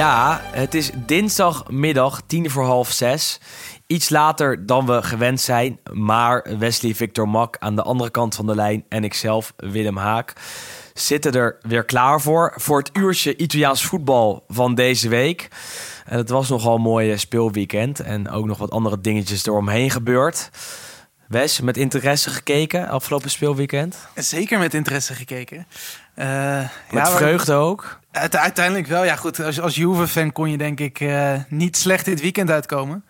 Ja, het is dinsdagmiddag, tien voor half zes. Iets later dan we gewend zijn. Maar Wesley Victor Mak aan de andere kant van de lijn en ikzelf, Willem Haak, zitten er weer klaar voor. Voor het uurtje Italiaans voetbal van deze week. En het was nogal een mooi speelweekend. En ook nog wat andere dingetjes eromheen gebeurd. Wes, met interesse gekeken afgelopen speelweekend? Zeker met interesse gekeken. Eh, Met ja, vreugde ook? Uite- uiteindelijk wel. Ja, goed. Als, als Juve-fan kon je denk ik eh, niet slecht dit weekend uitkomen.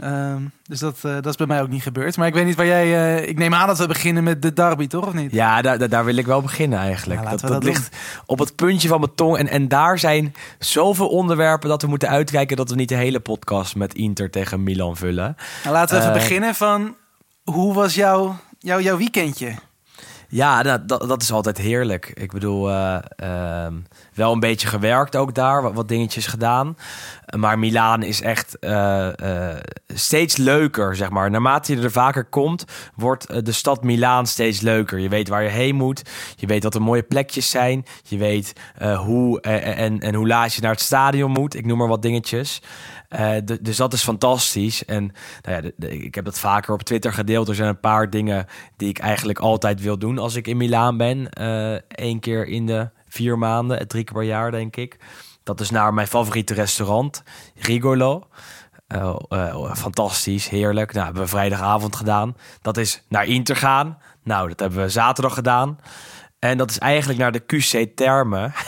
Ehm, dus dat, eh, dat is bij mij ook niet gebeurd. Maar ik weet niet waar jij... ik neem aan dat we beginnen met de derby, toch? Of niet? Ja, daar, daar- wil ik wel beginnen eigenlijk. Ja, dat dat dat ligt op het puntje van mijn tong. En, en daar zijn zoveel onderwerpen dat we moeten uitkijken... dat we niet de hele podcast met Inter tegen Milan vullen. Nou, laten we even beginnen van... Hoe was jouw, jouw, jouw weekendje? Ja, dat, dat, is altijd heerlijk. Ik bedoel, eh, ehm, wel een beetje gewerkt ook daar, wat dingetjes gedaan. Maar Milaan is echt eh, eh, steeds leuker, zeg maar. Naarmate je er vaker komt, wordt eh, de stad Milaan steeds leuker. Je weet waar je heen moet. Je weet wat er mooie plekjes zijn. Je weet hoe en, en hoe laat je naar het stadion moet. Ik noem maar wat dingetjes. Eh, d- dus dat is fantastisch. En nou ja, de- de- ik heb dat vaker op Twitter gedeeld. Er zijn een paar dingen die ik eigenlijk altijd wil doen als ik in Milaan ben. Eén keer in de vier maanden, drie keer per jaar denk ik. Dat is naar mijn favoriete restaurant, Rigolo. Eh, eh, fantastisch, heerlijk. Nou, hebben we vrijdagavond gedaan. Dat is naar Inter gaan. Nou, dat hebben we zaterdag gedaan. En dat is eigenlijk naar de QC Termen.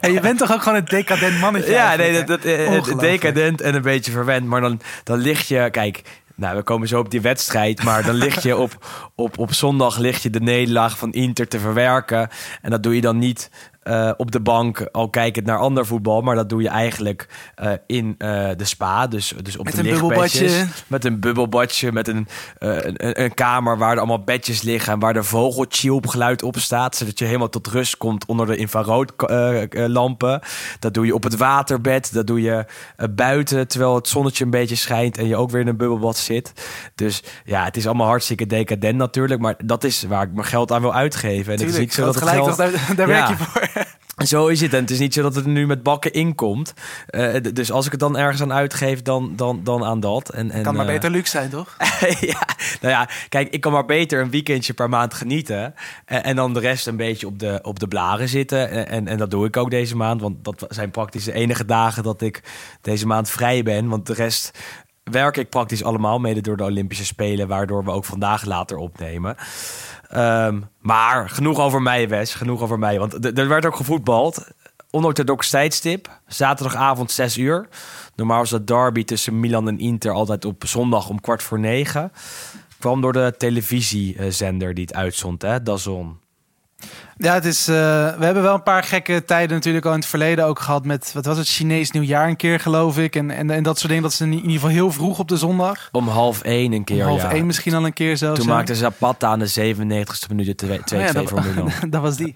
Hey, je bent toch ook gewoon een decadent mannetje? Ja, nee, dat, dat, eh, decadent en een beetje verwend. Maar dan, dan lig je, kijk, nou, we komen zo op die wedstrijd. Maar dan lig je op, op, op zondag lig je de nederlaag van Inter te verwerken. En dat doe je dan niet eh, op de bank, al kijkend naar ander voetbal. Maar dat doe je eigenlijk eh, in eh, de spa. Dus, dus op Met de een bubbelbadje. Met een bubbelbadje, met een, een, een kamer waar er allemaal bedjes liggen... en waar de vogeltjilpgeluid op staat... zodat je helemaal tot rust komt onder de infraroodlampen. dat doe je op het waterbed, dat doe je buiten... terwijl het zonnetje een beetje schijnt en je ook weer in een bubbelbad zit. Dus ja, het is allemaal hartstikke decadent natuurlijk... maar dat is waar ik mijn geld aan wil uitgeven. En het is Tuurlijk, niet zo dat gelijk geld... daar, daar werk je voor. Zo is het. En het is niet zo dat het er nu met bakken inkomt. Eh, d- dus als ik het dan ergens aan uitgeef, dan, dan, dan aan dat. En, en, Kan maar eh, beter luxe zijn, toch? ja, nou ja, kijk, ik kan maar beter een weekendje per maand genieten. En, en dan de rest een beetje op de, op de blaren zitten. En, en, en dat doe ik ook deze maand. Want dat zijn praktisch de enige dagen dat ik deze maand vrij ben. Want de rest werk ik praktisch allemaal mede door de Olympische Spelen. Waardoor we ook vandaag later opnemen. Ehm, maar genoeg over mij, Wes. Genoeg over mij. Want er werd ook gevoetbald. Onorthodox tijdstip. Zaterdagavond 6 uur. Normaal was dat derby tussen Milan en Inter altijd op zondag om kwart voor negen. Kwam door de televisiezender die het uitzond, hè? DAZN. Ja, het is, eh, we hebben wel een paar gekke tijden natuurlijk al in het verleden ook gehad met, wat was het, Chinees nieuwjaar een keer geloof ik. En, en, en dat soort dingen, dat ze in ieder geval heel vroeg op de zondag. Om half één een keer, Om half ja. één misschien al een keer zelfs. Toen ja. maakte Zapata aan de 97ste minuut 2-2 Oh ja, dat, voor Milan. dat was die.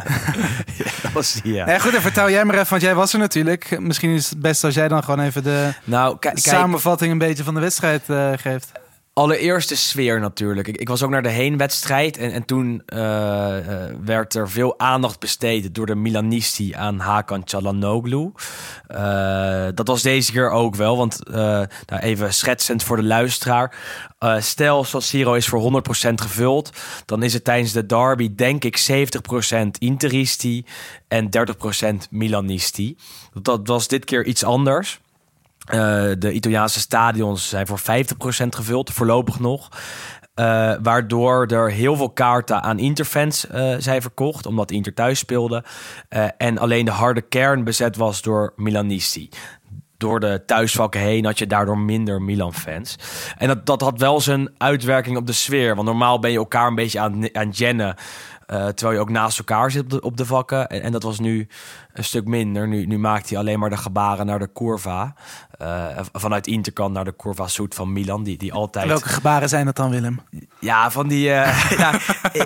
dat was die, ja. Goed, en vertel jij maar even, want jij was er natuurlijk. Misschien is het best als jij dan gewoon even de Nou, samenvatting een beetje van de wedstrijd eh, geeft. Allereerst sfeer natuurlijk. Ik, ik was ook naar de heenwedstrijd en, en toen eh, eh, werd er veel aandacht besteed door de Milanisti aan Hakan Çalhanoğlu. Eh, dat was deze keer ook wel, want nou even schetsend voor de luisteraar. Stel, Siro is voor 100% gevuld, dan is het tijdens de derby denk ik 70% Interisti en 30% Milanisti. Dat was dit keer iets anders. Eh, de Italiaanse stadions zijn voor 50% gevuld, voorlopig nog. Eh, waardoor er heel veel kaarten aan Interfans eh zijn verkocht, omdat Inter thuis speelde. En alleen de harde kern bezet was door Milanisti. Door de thuisvakken heen had je daardoor minder Milan-fans. En dat, dat had wel zijn uitwerking op de sfeer. Want normaal ben je elkaar een beetje aan, aan jennen Uh, terwijl je ook naast elkaar zit op de, op de vakken. En, en, dat was nu een stuk minder. Nu, nu maakt hij alleen maar de gebaren naar de curva. Uh, vanuit Interkant naar de curva Soet van Milan. Die, die altijd... welke gebaren zijn dat dan, Willem? Ja, van die... Uh, ja,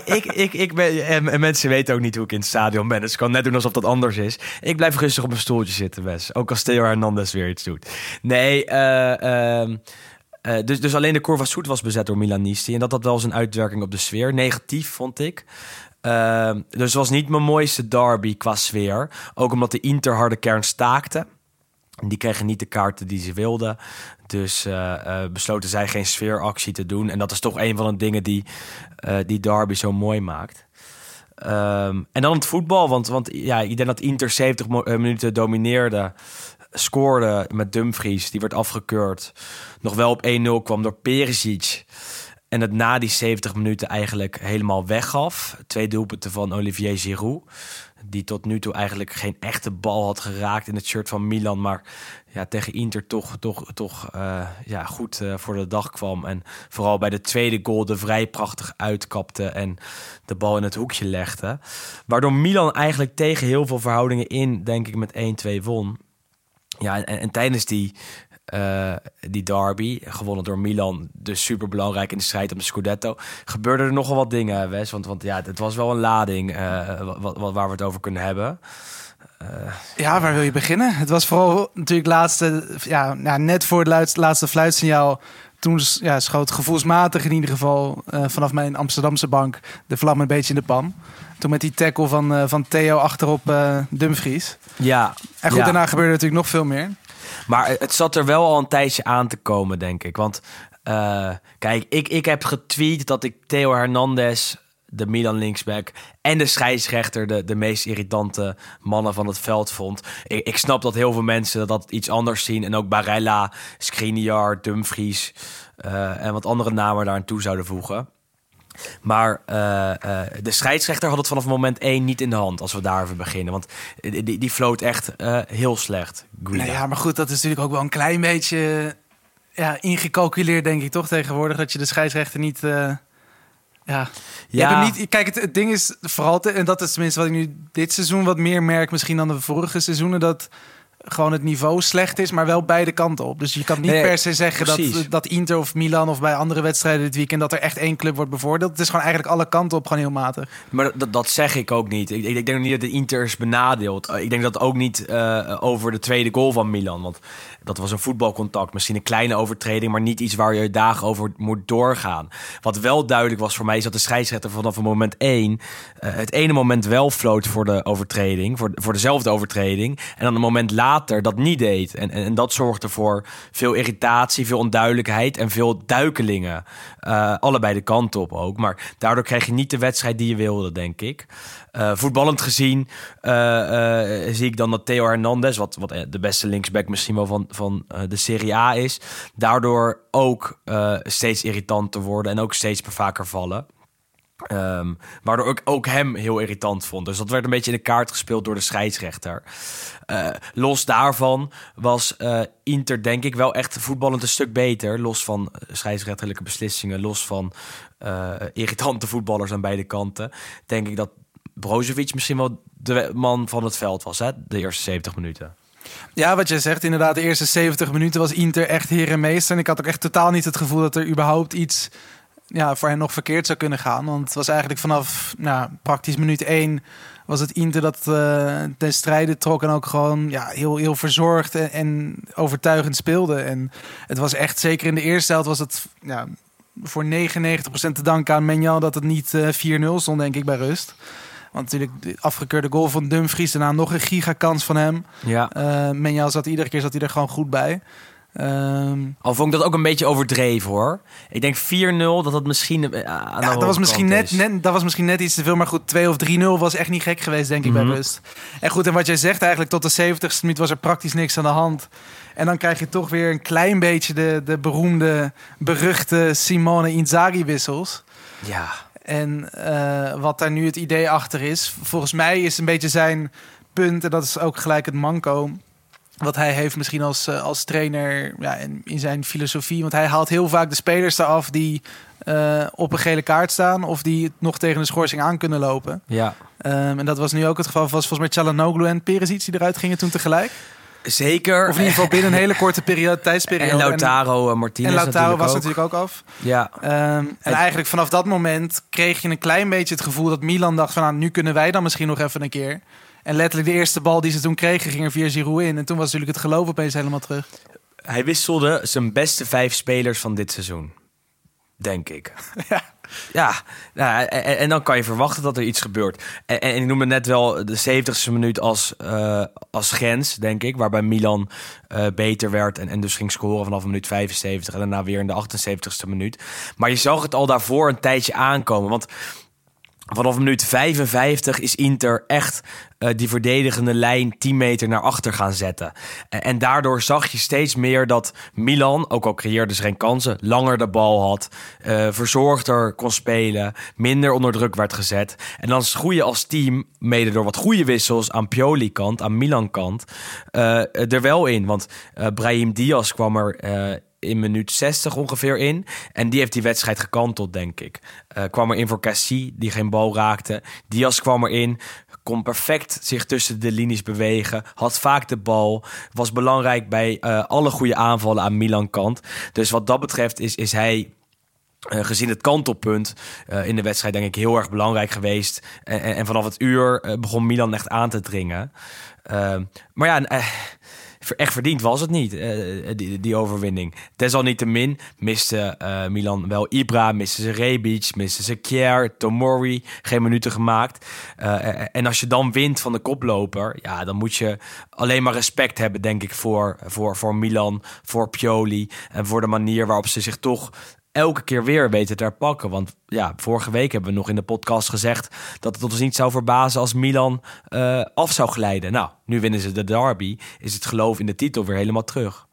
ik, ik, ik ben... En mensen weten ook niet hoe ik in het stadion ben. Dus ik kan net doen alsof dat anders is. Ik blijf rustig op mijn stoeltje zitten, Wes. Ook als Theo Hernandez weer iets doet. Nee, eh... Uh, uh, dus, dus alleen de Curva Soet was bezet door Milanisti. En dat had wel zijn uitwerking op de sfeer. Negatief, vond ik. Uh, dus het was niet mijn mooiste derby qua sfeer. Ook omdat de Inter harde kern staakte. Die kregen niet de kaarten die ze wilden. Dus uh, uh, besloten zij geen sfeeractie te doen. En dat is toch een van de dingen die die derby zo mooi maakt. Um, en dan het voetbal. Want, want ja, ik denk dat Inter 70 minuten domineerde scoorde met Dumfries. Die werd afgekeurd. Nog wel op 1-0 kwam door Perisic. En het na die 70 minuten eigenlijk helemaal weggaf. Twee doelpunten van Olivier Giroud. Die tot nu toe eigenlijk geen echte bal had geraakt in het shirt van Milan. Maar ja, tegen Inter toch, toch, toch uh, ja, goed uh, voor de dag kwam. En vooral bij de tweede goal de vrij prachtig uitkapte. En de bal in het hoekje legde. Waardoor Milan eigenlijk tegen heel veel verhoudingen in, denk ik, met 1-2 won. Ja, en, en tijdens die, uh, die derby, gewonnen door Milan, dus super belangrijk in de strijd om de Scudetto, gebeurde er nogal wat dingen, Wes. Want, want ja, het was wel een lading uh, wat, wat, waar we het over kunnen hebben. Uh, ja, waar wil je beginnen? Het was vooral natuurlijk laatste, ja, ja net voor het laatste, fluitsignaal. Toen ja, schoot gevoelsmatig in ieder geval vanaf mijn Amsterdamse bank de vlam een beetje in de pan. Toen met die tackle van, uh, van Theo achterop uh, Dumfries. Ja. En goed, daarna gebeurde natuurlijk nog veel meer. Maar het zat er wel al een tijdje aan te komen, denk ik. Want uh, kijk, ik, ik heb getweet dat ik Theo Hernandez, de Milan linksback... en de scheidsrechter de, de meest irritante mannen van het veld vond. Ik, snap dat heel veel mensen dat iets anders zien. En ook Barella, Skriniar, Dumfries... en wat andere namen daar aan toe zouden voegen. Maar uh, uh, de scheidsrechter had het vanaf moment 1 niet in de hand, als we daar even beginnen. Want die, die floot echt uh, heel slecht. Nou ja, maar goed, dat is natuurlijk ook wel een klein beetje ja, ingecalculeerd, denk ik toch tegenwoordig. Dat je de scheidsrechter niet. ja, ja. Niet, kijk, het, het, ding is vooral, te, en dat is tenminste wat ik nu dit seizoen wat meer merk, misschien dan de vorige seizoenen, dat gewoon het niveau slecht is, maar wel beide kanten op. Dus je kan niet per se zeggen dat, dat Inter of Milan of bij andere wedstrijden dit weekend dat er echt één club wordt bevoordeeld. Het is gewoon eigenlijk alle kanten op gewoon heel matig. Maar dat, dat zeg ik ook niet. Ik, ik denk niet dat de Inter is benadeeld. Ik denk dat ook niet uh, over de tweede goal van Milan. Want dat was een voetbalcontact. Misschien een kleine overtreding, maar niet iets waar je dagen over moet doorgaan. Wat wel duidelijk was voor mij, is dat de scheidsrechter vanaf moment één... Uh, het ene moment wel floot voor de overtreding, voor, voor dezelfde overtreding. En dan een moment later dat niet deed. En, en, en dat zorgde voor veel irritatie, veel onduidelijkheid en veel duikelingen. Uh, allebei de kanten op ook. Maar daardoor kreeg je niet de wedstrijd die je wilde, denk ik. Uh, voetballend gezien uh, zie ik dan dat Theo Hernandez, wat, wat de beste linksback misschien wel van, van de Serie A is, daardoor ook steeds irritanter worden en ook steeds vaker vallen. Um, waardoor ik ook hem heel irritant vond. Dus dat werd een beetje in de kaart gespeeld door de scheidsrechter. Uh, los daarvan was uh, Inter denk ik wel echt voetballend een stuk beter. Los van scheidsrechterlijke beslissingen, los van irritante voetballers aan beide kanten. Denk ik dat Brozovic misschien wel de man van het veld was, hè? de eerste 70 minuten. Ja, wat je zegt, inderdaad, de eerste 70 minuten was Inter echt heer en meester. En ik had ook echt totaal niet het gevoel dat er überhaupt iets ja, voor hen nog verkeerd zou kunnen gaan. Want het was eigenlijk vanaf nou, praktisch minuut 1 was het Inter dat uh, ten strijde trok en ook gewoon ja, heel, heel verzorgd en, en, overtuigend speelde. En het was echt, zeker in de eerste helft, was het ja, voor 99% te danken aan Menjan dat het niet uh, 4-0 stond, denk ik, bij rust. Want natuurlijk de afgekeurde goal van Dumfries. Daarna nog een gigakans van hem. Ja. Uh, Menjal zat iedere keer zat hij er gewoon goed bij. Um, Al vond ik dat ook een beetje overdreven hoor. Ik denk 4-0 dat dat misschien uh, aan ja, dat was misschien net, net, dat was misschien net iets te veel. Maar goed, 2 of 3-0 was echt niet gek geweest, denk ik, mm -hmm. bij mhm. rust. En goed, en wat jij zegt eigenlijk, tot de 70ste minuut was er praktisch niks aan de hand. En dan krijg je toch weer een klein beetje de, de beroemde, beruchte Simone Inzaghi-wissels. Ja. En uh, wat daar nu het idee achter is, volgens mij is een beetje zijn punt, en dat is ook gelijk het manco, wat hij heeft misschien als, uh, als trainer ja, in, in, zijn filosofie. Want hij haalt heel vaak de spelers eraf die eh, op een gele kaart staan of die nog tegen een schorsing aan kunnen lopen. Ja. Ehm, en dat was nu ook het geval. Was volgens mij Chalanoglu en Perisic die eruit gingen toen tegelijk. Zeker. Of in ieder geval binnen een hele korte periode, tijdsperiode. En Lautaro en Martinez En Lautaro was natuurlijk natuurlijk ook af. Ja. Ehm, en eigenlijk vanaf dat moment kreeg je een klein beetje het gevoel dat Milan dacht van... Nou, nu kunnen wij dan misschien nog even een keer. En letterlijk de eerste bal die ze toen kregen ging er via Giroud in. En toen was natuurlijk het geloof opeens helemaal terug. Hij wisselde zijn beste vijf spelers van dit seizoen. Denk ik. Ja. Ja, nou, en, en dan kan je verwachten dat er iets gebeurt. En, en ik noemde net wel de 70ste minuut als, eh, als grens, denk ik. Waarbij Milan eh, beter werd en, en dus ging scoren vanaf minuut 75. En daarna weer in de 78ste minuut. Maar je zag het al daarvoor een tijdje aankomen. Want Vanaf minuut 55 is Inter echt uh, die verdedigende lijn 10 meter naar achter gaan zetten. En, daardoor zag je steeds meer dat Milan, ook al creëerde ze geen kansen, langer de bal had, uh, verzorgder kon spelen, minder onder druk werd gezet. En dan groeien als team, mede door wat goede wissels aan Pioli-kant, aan Milan-kant, uh, er wel in. Want Brahim Diaz kwam er in minuut 60 ongeveer in. En die heeft die wedstrijd gekanteld, denk ik. Uh, kwam er in voor Cassie, die geen bal raakte. Diaz kwam erin, kon perfect zich tussen de linies bewegen. Had vaak de bal. Was belangrijk bij uh, alle goede aanvallen aan Milan kant. Dus wat dat betreft is, is hij... Uh, gezien het kantelpunt in de wedstrijd denk ik heel erg belangrijk geweest. En, vanaf het uur begon Milan echt aan te dringen. maar ja, echt verdiend was het niet, uh, die, die overwinning. Desalniettemin miste uh, Milan wel Ibra, miste ze Rebic, miste ze Kier, Tomori, geen minuten gemaakt. Uh, en als je dan wint van de koploper, ja, dan moet je alleen maar respect hebben, denk ik, voor, voor, voor Milan, voor Pioli en voor de manier waarop ze zich toch elke keer weer weten te herpakken. Want ja, vorige week hebben we nog in de podcast gezegd dat het ons niet zou verbazen als Milan uh, af zou glijden. Nou, nu winnen ze de derby. Is het geloof in de titel weer helemaal terug.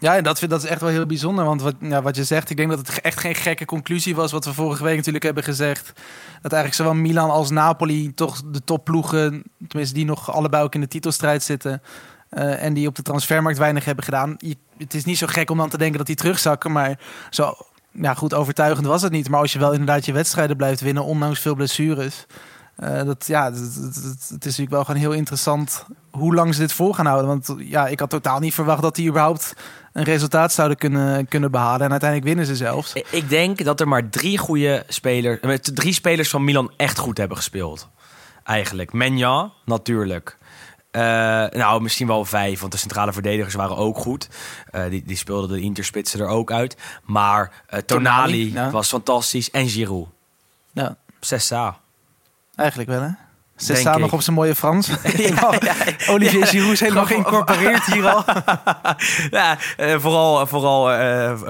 Ja, en dat, dat is echt wel heel bijzonder. Want wat, ja, wat je zegt, ik denk dat het echt geen gekke conclusie was. Wat we vorige week natuurlijk hebben gezegd. Dat eigenlijk zowel Milan als Napoli toch de topploegen, tenminste die nog allebei ook in de titelstrijd zitten. Uh, en die op de transfermarkt weinig hebben gedaan. Je, het is niet zo gek om dan te denken dat die terugzakken. Maar zo ja, goed, overtuigend was het niet. Maar als je wel inderdaad je wedstrijden blijft winnen, ondanks veel blessures. Uh, dat, ja, het, is natuurlijk wel gewoon heel interessant hoe lang ze dit vol gaan houden. Want ja, ik had totaal niet verwacht dat die überhaupt een resultaat zouden kunnen, kunnen behalen. En uiteindelijk winnen ze zelfs. Ik denk dat er maar drie goede spelers, drie spelers van Milan echt goed hebben gespeeld. Eigenlijk. Menja, natuurlijk. Uh, nou, misschien wel vijf, want de centrale verdedigers waren ook goed. Uh, die, die speelden de interspitsen er ook uit. Maar uh, Tonali, Tonali ja. was fantastisch en Giroud. Ja. Sessa. Eigenlijk wel, hè? Sessa nog op zijn mooie Frans. ja, ja, Olivier Giroud is helemaal geïncorporeerd hier al. ja, vooral, vooral,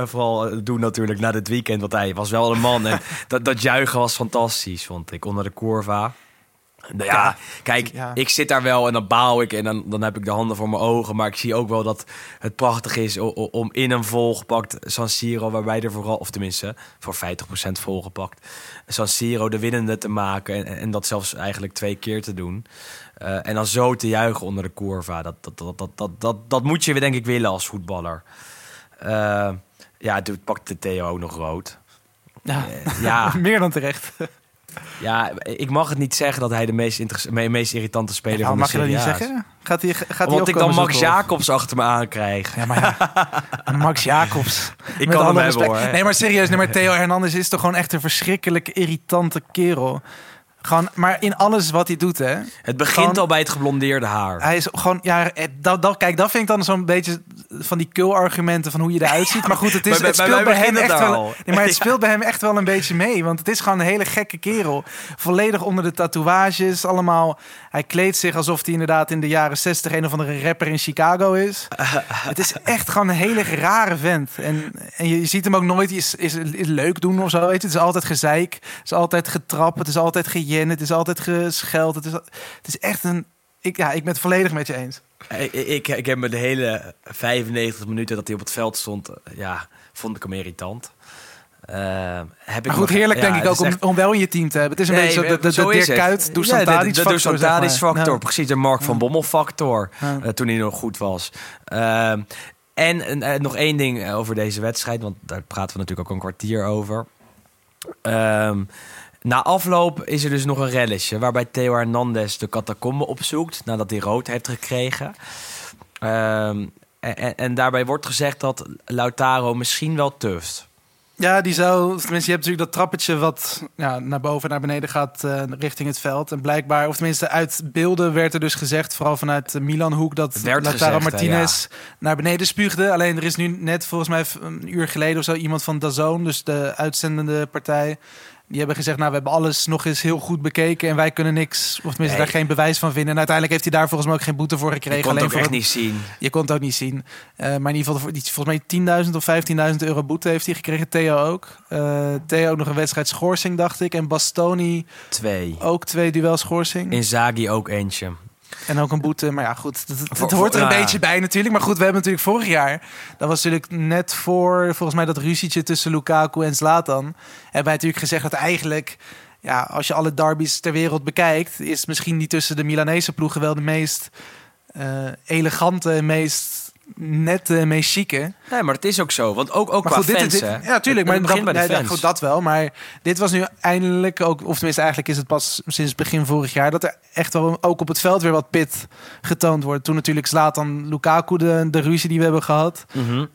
vooral doen natuurlijk na dit weekend. Want hij was wel een man. En dat, dat juichen was fantastisch, vond ik, onder de curva. Nou ja, kijk, ja. ik zit daar wel en dan baal ik en dan, dan heb ik de handen voor mijn ogen. Maar ik zie ook wel dat het prachtig is om in een volgepakt San Siro, waarbij er vooral, of tenminste voor 50% volgepakt, San Siro de winnende te maken. En, en dat zelfs eigenlijk twee keer te doen. Uh, en dan zo te juichen onder de curva. Dat, dat, dat, dat, dat, dat, dat moet je denk ik willen als voetballer. Uh, ja, toen pakte Theo ook nog rood. Ja, uh, ja. meer dan terecht. Ja, ik mag het niet zeggen dat hij de meest, meest irritante speler ja, van de mag serie je dat niet zeggen? Gaat hij, gaat Omdat ik dan Max Jacobs achter me aankrijg. Ja, maar ja, Max Jacobs. ik kan hem hebben hoor. Nee, maar serieus, nee, maar Theo Hernandez is toch gewoon echt een verschrikkelijk irritante kerel. Gewoon, maar in alles wat hij doet, hè. Het begint gewoon, al bij het geblondeerde haar. Hij is gewoon, ja, dat, dat, kijk, dat vind ik dan zo'n beetje van die kul-argumenten van hoe je eruit ziet. Maar goed, het, is, bij, het speelt bij, hem echt wel. Nee, maar het speelt bij hem echt wel een beetje mee. Want het is gewoon een hele gekke kerel. Volledig onder de tatoeages, allemaal. Hij kleedt zich alsof hij inderdaad in de jaren 60 een of andere rapper in Chicago is. het is echt gewoon een hele rare vent. En, en je, ziet hem ook nooit is, is, is leuk doen of zo. Weet je? Het is altijd gezeik. Het is altijd getrap. Het is altijd gejen. Het is altijd gescheld. Het is, het is echt een... Ik, ja, ik ben het volledig met je eens. Ik, ik, ik heb me de hele 95 minuten dat hij op het veld stond... Ja, vond ik hem irritant. Uh, heb maar goed, heerlijk denk ik ook om, echt... om wel in je team te hebben. Het is een nee, beetje de, de, de Dirk Kuyt, Dusan ja, Tadic factor. De, de, de factor, ja. precies. De Mark van Bommel factor, uh, toen hij nog goed was. Uh, en uh, nog één ding over deze wedstrijd, want daar praten we natuurlijk ook een kwartier over. Ehm, na afloop is er dus nog een relletje... waarbij Theo Hernandez de catacombe opzoekt... nadat hij rood heeft gekregen. Ehm, en, en, daarbij wordt gezegd dat Lautaro misschien wel tuft. Ja, die zou. Tenminste, je hebt natuurlijk dat trappetje wat ja, naar boven naar beneden gaat uh, richting het veld. En blijkbaar, of tenminste uit beelden werd er dus gezegd, vooral vanuit de Milan-hoek, dat Lautaro Martinez naar beneden spuugde. Alleen er is nu net volgens mij een uur geleden of zo iemand van Dazone, dus de uitzendende partij, die hebben gezegd, nou, we hebben alles nog eens heel goed bekeken en wij kunnen niks, of tenminste daar geen bewijs van vinden. En uiteindelijk heeft hij daar volgens mij ook geen boete voor gekregen. Je kon het ook echt niet zien. Je kon het ook niet zien. Uh, maar in ieder geval, volgens mij 10.000 of 15.000 euro boete heeft hij gekregen. Theo ook. Uh, Theo ook nog een wedstrijd schorsing, dacht ik. En Bastoni... Twee. Ook twee duels schorsing. Inzaghi ook eentje. En ook een boete. Maar ja, goed. Het, hoort er een beetje bij natuurlijk. Maar goed, we hebben natuurlijk vorig jaar. Dat was natuurlijk net voor volgens mij dat ruzietje tussen Lukaku en Zlatan. Hebben wij natuurlijk gezegd dat eigenlijk. Ja, als je alle derbies ter wereld bekijkt, is misschien die tussen de Milanese ploegen wel de meest uh, elegante, meest net meest chique. Nee, maar het is ook zo. Want ook, ook maar qua goed, fans, dit, Ja, tuurlijk. Maar dat, bij de goed, dat wel. Maar dit was nu eindelijk ook... Of tenminste, eigenlijk is het pas sinds begin vorig jaar... dat er echt wel ook op het veld weer wat pit getoond wordt. Toen natuurlijk slaat dan Lukaku de, de ruzie die we hebben gehad. Mm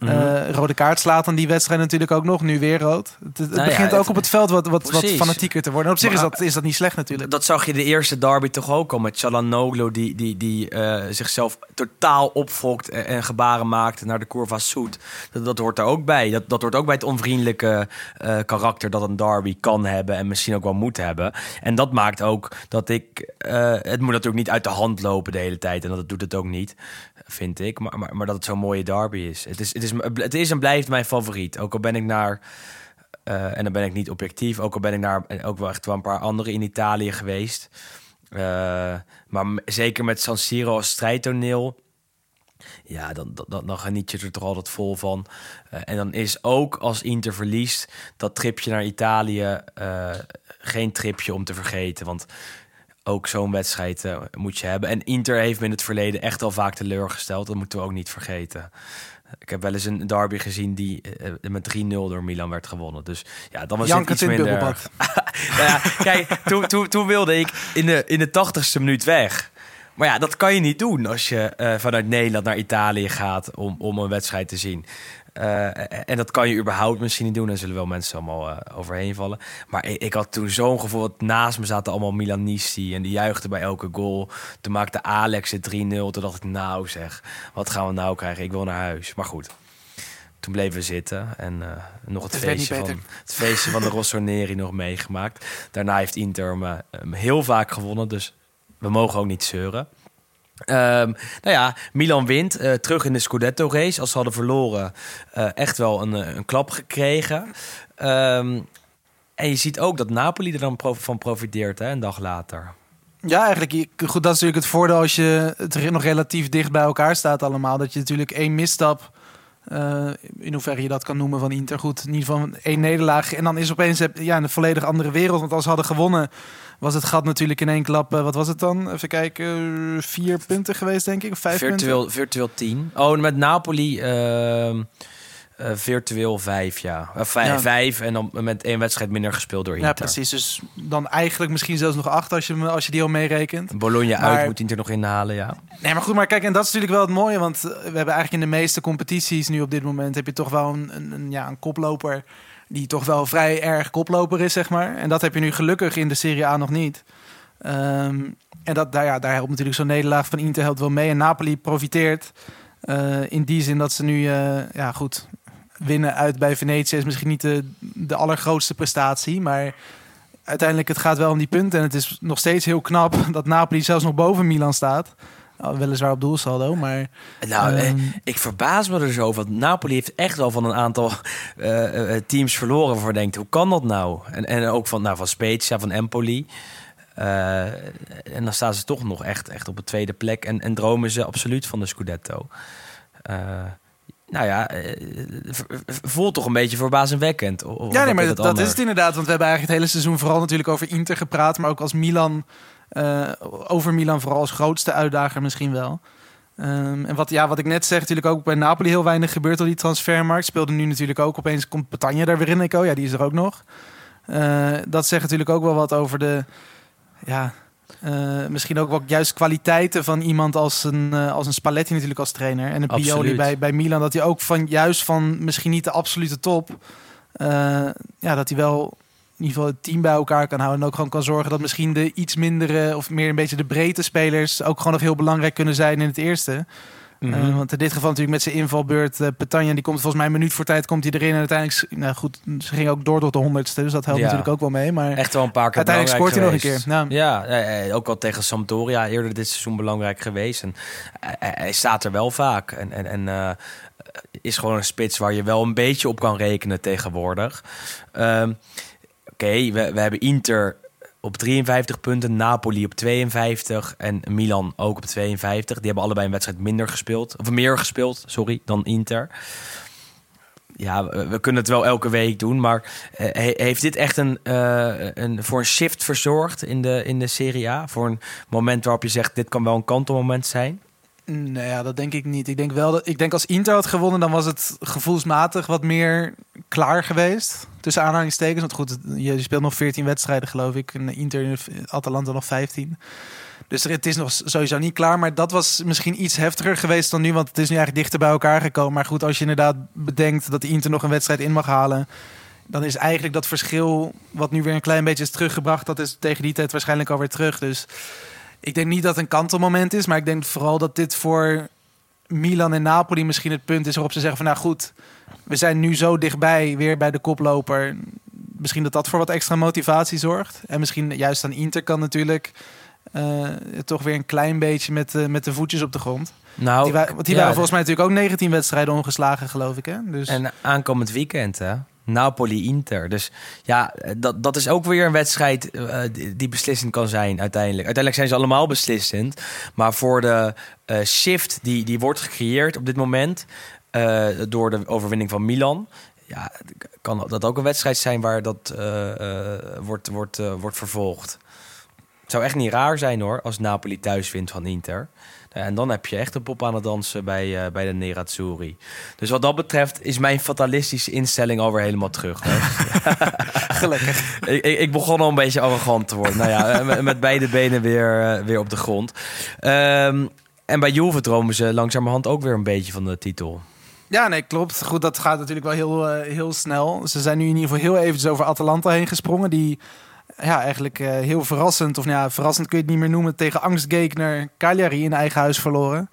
rode kaart slaat dan die wedstrijd natuurlijk ook nog. Nu weer rood. Het, het nou begint ook op het veld wat, wat, wat fanatieker te worden. op zich is dat, is dat niet slecht natuurlijk. Dat zag je de eerste derby toch ook al met Chalanoglu... die, die, die uh, zichzelf totaal opfokt en, en gebaren maakt naar de Curva Soet. Dat, dat hoort er ook bij. Dat, dat hoort ook bij het onvriendelijke uh, karakter dat een derby kan hebben en misschien ook wel moet hebben. En dat maakt ook dat ik. Uh, het moet natuurlijk niet uit de hand lopen de hele tijd. En dat doet het ook niet, vind ik. Maar, maar, maar dat het zo'n mooie derby is. Het, is. het is. Het is en blijft mijn favoriet. Ook al ben ik naar. Uh, en dan ben ik niet objectief. Ook al ben ik naar ook wel echt wel een paar andere in Italië geweest. Maar zeker met San Siro als strijdtoneel ja, dan, dan, dan geniet je er toch altijd vol van. Uh, en dan is ook als Inter verliest, dat tripje naar Italië uh, geen tripje om te vergeten. Want ook zo'n wedstrijd uh, moet je hebben. En Inter heeft me in het verleden echt al vaak teleurgesteld. Dat moeten we ook niet vergeten. Ik heb wel eens een derby gezien die met 3-0 door Milan werd gewonnen. Dus ja, dan was Jank het iets minder. ja, kijk, toen, toen, toen wilde ik in de, in de tachtigste minuut weg. Maar ja, dat kan je niet doen als je uh, vanuit Nederland naar Italië gaat om, om een wedstrijd te zien. Uh, en dat kan je überhaupt misschien niet doen. En zullen wel mensen allemaal uh, overheen vallen. Maar ik, ik had toen zo'n gevoel. Dat naast me zaten allemaal Milanisti. En die juichten bij elke goal. Toen maakte Alex het 3-0. Toen dacht ik, nou zeg, wat gaan we nou krijgen? Ik wil naar huis. Maar goed. Toen bleven we zitten en uh, nog het, het feestje, van, het feestje van de Rossoneri nog meegemaakt. Daarna heeft Inter me, heel vaak gewonnen. Dus we mogen ook niet zeuren. Um, nou ja, Milan wint. Uh, terug in de Scudetto-race. Als ze hadden verloren, uh, echt wel een, een klap gekregen. Um, en je ziet ook dat Napoli er dan van profiteert, hè, een dag later. Ja, eigenlijk. Goed, dat is natuurlijk het voordeel als je het nog relatief dicht bij elkaar staat allemaal. Dat je natuurlijk één misstap in hoeverre je dat kan noemen van Inter. Goed, in ieder geval één nederlaag. En dan is opeens ja, een volledig andere wereld. Want als ze hadden gewonnen, was het gat natuurlijk in één klap. Uh, wat was het dan? Even kijken. vier punten geweest, denk ik. Of vijf virtueel, punten? Virtueel tien. Oh, met Napoli. Uh, uh, virtueel vijf, ja. Uh, vijf, ja. vijf en dan met één wedstrijd minder gespeeld door Inter. Ja, precies. Dus dan eigenlijk misschien zelfs nog acht als je, als je die al meerekent. Bologna maar... uit moet Inter nog inhalen, ja. Nee, maar goed, maar kijk, en dat is natuurlijk wel het mooie. Want we hebben eigenlijk in de meeste competities nu op dit moment... heb je toch wel een, een, een ja, een koploper die toch wel vrij erg koploper is, zeg maar. En dat heb je nu gelukkig in de Serie A nog niet. Um, en dat, daar, ja, daar helpt natuurlijk zo'n nederlaag van Inter helpt wel mee. En Napoli profiteert uh, in die zin dat ze nu, uh, ja goed, winnen uit bij Venetië is misschien niet de, de allergrootste prestatie, maar uiteindelijk het gaat wel om die punten. En het is nog steeds heel knap dat Napoli zelfs nog boven Milan staat. Nou, weliswaar op doelsaldo, maar... Nou, um... ik verbaas me er zo Want Napoli heeft echt wel van een aantal uh, teams verloren... voor denkt, hoe kan dat nou? En, en ook van, nou, van Spezia, van Empoli... Uh, en dan staan ze toch nog echt, echt op de tweede plek... en, en dromen ze absoluut van de Scudetto. nou ja, voelt toch een beetje verbazingwekkend. Ja, nee, maar dat, dat, is het inderdaad. Want we hebben eigenlijk het hele seizoen vooral natuurlijk over Inter gepraat... maar ook als Milan uh, over Milan vooral als grootste uitdager misschien wel. Um, en wat, ja, wat ik net zeg, natuurlijk ook bij Napoli heel weinig gebeurt op die transfermarkt. Speelde nu natuurlijk ook opeens, komt Patanje daar weer in. Ik, oh ja, die is er ook nog. Uh, dat zegt natuurlijk ook wel wat over de... Ja, uh, misschien ook wel juist kwaliteiten van iemand als een, uh, als een Spalletti natuurlijk als trainer. En een Pioli bij, bij Milan. Dat hij ook van juist van misschien niet de absolute top... ja, dat hij wel in ieder geval het team bij elkaar kan houden. En ook gewoon kan zorgen dat misschien de iets mindere of meer een beetje de breedte spelers ook gewoon nog heel belangrijk kunnen zijn in het eerste. Mm want in dit geval natuurlijk met zijn invalbeurt. Uh, Petanja, die komt volgens mij een minuut voor tijd komt hij erin. En uiteindelijk, nou goed, ze ging ook door tot de honderdste. Dus dat helpt natuurlijk ook wel mee. Maar echt wel een paar keer Uiteindelijk scoort hij nog een keer. Nou. Ja, ook al tegen Sampdoria eerder dit seizoen belangrijk geweest. En hij, staat er wel vaak. En, en, en uh, is gewoon een spits waar je wel een beetje op kan rekenen tegenwoordig. Um, Oké, we, hebben Inter op 53 punten, Napoli op 52 en Milan ook op 52. Die hebben allebei een wedstrijd minder gespeeld, of meer gespeeld, sorry, dan Inter. Ja, we, kunnen het wel elke week doen, maar eh, heeft dit echt een, uh, een, voor een shift verzorgd in de, in de Serie A? Voor een moment waarop je zegt, dit kan wel een kantelmoment zijn? Nee, ja, dat denk ik niet. Ik denk wel dat ik denk als Inter had gewonnen, dan was het gevoelsmatig wat meer klaar geweest. Tussen aanhalingstekens. Want goed, je speelt nog 14 wedstrijden, geloof ik. En Inter, Atalanta nog 15. Dus het is nog sowieso niet klaar. Maar dat was misschien iets heftiger geweest dan nu. Want het is nu eigenlijk dichter bij elkaar gekomen. Maar goed, als je inderdaad bedenkt dat Inter nog een wedstrijd in mag halen. Dan is eigenlijk dat verschil, wat nu weer een klein beetje is teruggebracht. Dat is tegen die tijd waarschijnlijk alweer terug. Dus ik denk niet dat het een kantelmoment is, maar ik denk vooral dat dit voor Milan en Napoli misschien het punt is waarop ze zeggen van nou goed, we zijn nu zo dichtbij weer bij de koploper. Misschien dat dat voor wat extra motivatie zorgt. En misschien juist aan Inter kan natuurlijk uh, toch weer een klein beetje met, uh, met de voetjes op de grond. Nou, die, want die waren volgens mij natuurlijk ook 19 wedstrijden ongeslagen, geloof ik. Hè? Dus... En aankomend weekend, hè? Napoli-Inter. Dus ja, dat, dat is ook weer een wedstrijd uh, die, beslissend kan zijn uiteindelijk. Uiteindelijk zijn ze allemaal beslissend. Maar voor de uh, shift die, die wordt gecreëerd op dit moment... Door de overwinning van Milan... Ja, kan dat ook een wedstrijd zijn waar dat wordt, wordt, wordt vervolgd. Het zou echt niet raar zijn hoor, als Napoli thuis wint van Inter. En dan heb je echt een pop aan het dansen bij, uh, bij de Nerazzurri. Dus wat dat betreft is mijn fatalistische instelling alweer helemaal terug. Gelukkig. ik, ik, begon al een beetje arrogant te worden. Nou ja, met, met beide benen weer, uh, weer op de grond. Um, en bij Juve dromen ze langzamerhand ook weer een beetje van de titel. Ja, nee, klopt. Goed, dat gaat natuurlijk wel heel, uh, heel snel. Ze zijn nu in ieder geval heel eventjes over Atalanta heen gesprongen. Die ja, eigenlijk uh, heel verrassend, of nou ja, verrassend kun je het niet meer noemen, tegen angstgekner Cagliari in eigen huis verloren.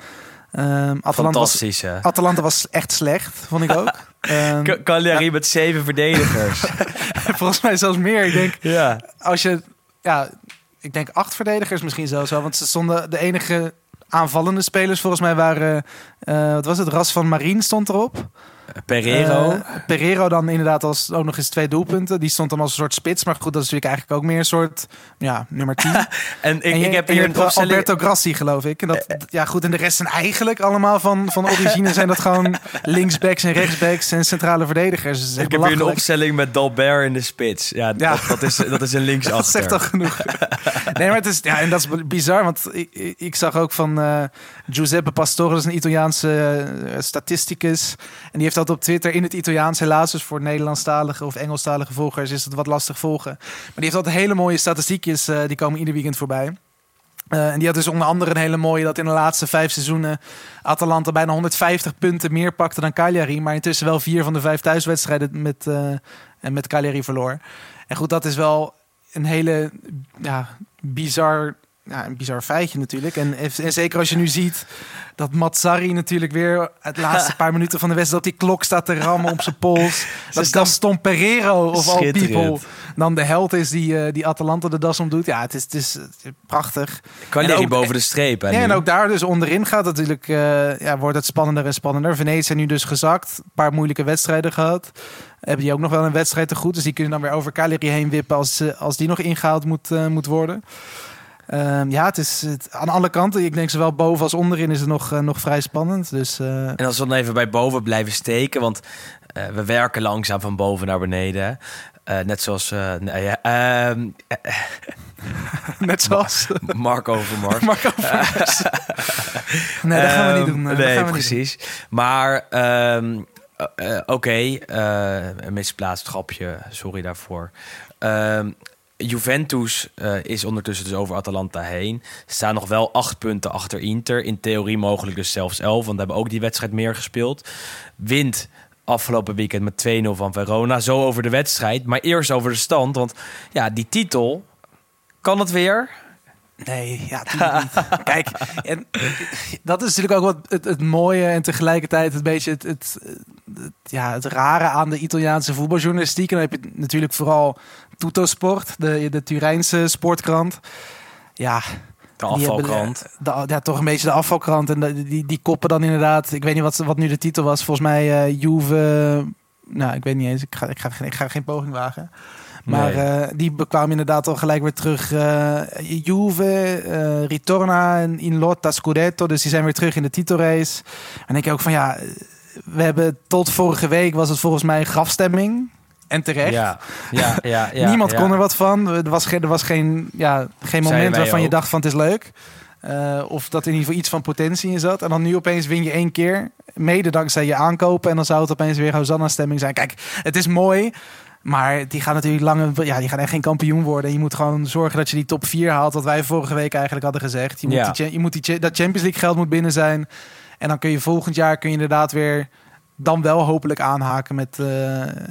Um, Atalanta Fantastisch, was, Atalanta was echt slecht, vond ik ook. um, Cagliari ja. met zeven verdedigers. Volgens mij zelfs meer. Ik denk, ja. als je, ja, ik denk acht verdedigers misschien zelfs wel, want ze stonden de enige aanvallende spelers volgens mij waren, uh, wat was het, Ras van Marien stond erop. Pereiro. Uh, Pereiro dan inderdaad als ook nog eens twee doelpunten. Die stond dan als een soort spits. Maar goed, dat is natuurlijk eigenlijk ook meer een soort ja, nummer 10. en ik, ik heb hier een opstelling... Alberto Grassi, geloof ik. En dat, uh, ja, goed. En de rest zijn eigenlijk allemaal van, van origine zijn dat gewoon linksbacks en rechtsbacks en centrale verdedigers. Dus ik heb hier een opstelling met Dalbert in de spits. Ja, ja. Dat, dat, is, dat is een linksachter. dat zegt toch genoeg. nee, maar het is, ja, en dat is bizar. Want ik, ik zag ook van uh, Giuseppe Pastore, dat is een Italiaanse statisticus. En die heeft dat op Twitter in het Italiaans. Helaas dus voor Nederlandstalige of Engelstalige volgers is het wat lastig volgen. Maar die heeft altijd hele mooie statistiekjes. Uh, die komen ieder weekend voorbij. Uh, en die had dus onder andere een hele mooie dat in de laatste vijf seizoenen Atalanta bijna 150 punten meer pakte dan Cagliari. Maar intussen wel vier van de vijf thuiswedstrijden met, uh, en met Cagliari verloor. En goed, dat is wel een hele ja, bizar ja, een bizar feitje natuurlijk. En, en zeker als je nu ziet dat Matsari natuurlijk weer het laatste paar minuten van de wedstrijd op die klok staat te rammen op zijn pols. dat Gaston Pereiro of all people dan de held is die, uh, die Atalanta de das om doet. Ja, het is, het is, prachtig. Kan je boven de streep. Ja, en ook daar dus onderin gaat natuurlijk, uh, ja, wordt het spannender en spannender. Venetië nu dus gezakt. Een paar moeilijke wedstrijden gehad. Hebben die ook nog wel een wedstrijd te goed. Dus die kunnen dan weer over Cagliari heen wippen als, als die nog ingehaald moet, moet worden. Um, ja, het is het, aan alle kanten. Ik denk zowel boven als onderin is het nog, uh, nog vrij spannend. Dus, uh... En als we dan even bij boven blijven steken, want uh, we werken langzaam van boven naar beneden. net zoals. ja, ehm, net zoals. Mark Overmars. Mark Overmars. nee, dat gaan we niet doen. nee, precies. Doen. Maar. Um, Oké, okay. een misplaatst grapje, sorry daarvoor. Ehm, Juventus is ondertussen dus over Atalanta heen. Ze staan nog wel acht punten achter Inter. In theorie mogelijk dus zelfs elf, want we hebben ook die wedstrijd meer gespeeld. Wint afgelopen weekend met 2-0 van Verona. Zo over de wedstrijd, maar eerst over de stand. Want ja, die titel, kan het weer? Nee, ja, niet. Kijk, en dat is natuurlijk ook wat het, het mooie en tegelijkertijd het beetje het, het, ja, het rare aan de Italiaanse voetbaljournalistiek. En dan heb je natuurlijk vooral Tuttosport, de, de Turijnse sportkrant. Ja, de afvalkrant. de, ja, toch een beetje de afvalkrant. En die, die koppen dan inderdaad. Ik weet niet wat, wat nu de titel was. Volgens mij uh, Juve. Nou, ik weet niet eens. Ik ga, ik ga, ik ga geen poging wagen. Maar nee. uh, die bekwamen inderdaad al gelijk weer terug. Uh, Juve, uh, Ritorna in Lotta Scudetto. Dus die zijn weer terug in de titelrace. En ik ook van ja, we hebben tot vorige week was het volgens mij grafstemming. En terecht. Ja, ja, ja, ja Niemand ja. kon er wat van. Er was geen, er was geen, ja, geen moment waarvan ook. je dacht van het is leuk. Uh, of dat er in ieder geval iets van potentie in zat. En dan nu opeens win je één keer. Mede dankzij je aankopen. En dan zou het opeens weer Hosanna-stemming zijn. Kijk, het is mooi. Maar die gaan natuurlijk lange, ja, die gaan echt geen kampioen worden. Je moet gewoon zorgen dat je die top 4 haalt. Wat wij vorige week eigenlijk hadden gezegd. Je moet, ja. die, je moet die, dat Champions League geld moet binnen zijn. En dan kun je volgend jaar kun je inderdaad weer dan wel hopelijk aanhaken met uh,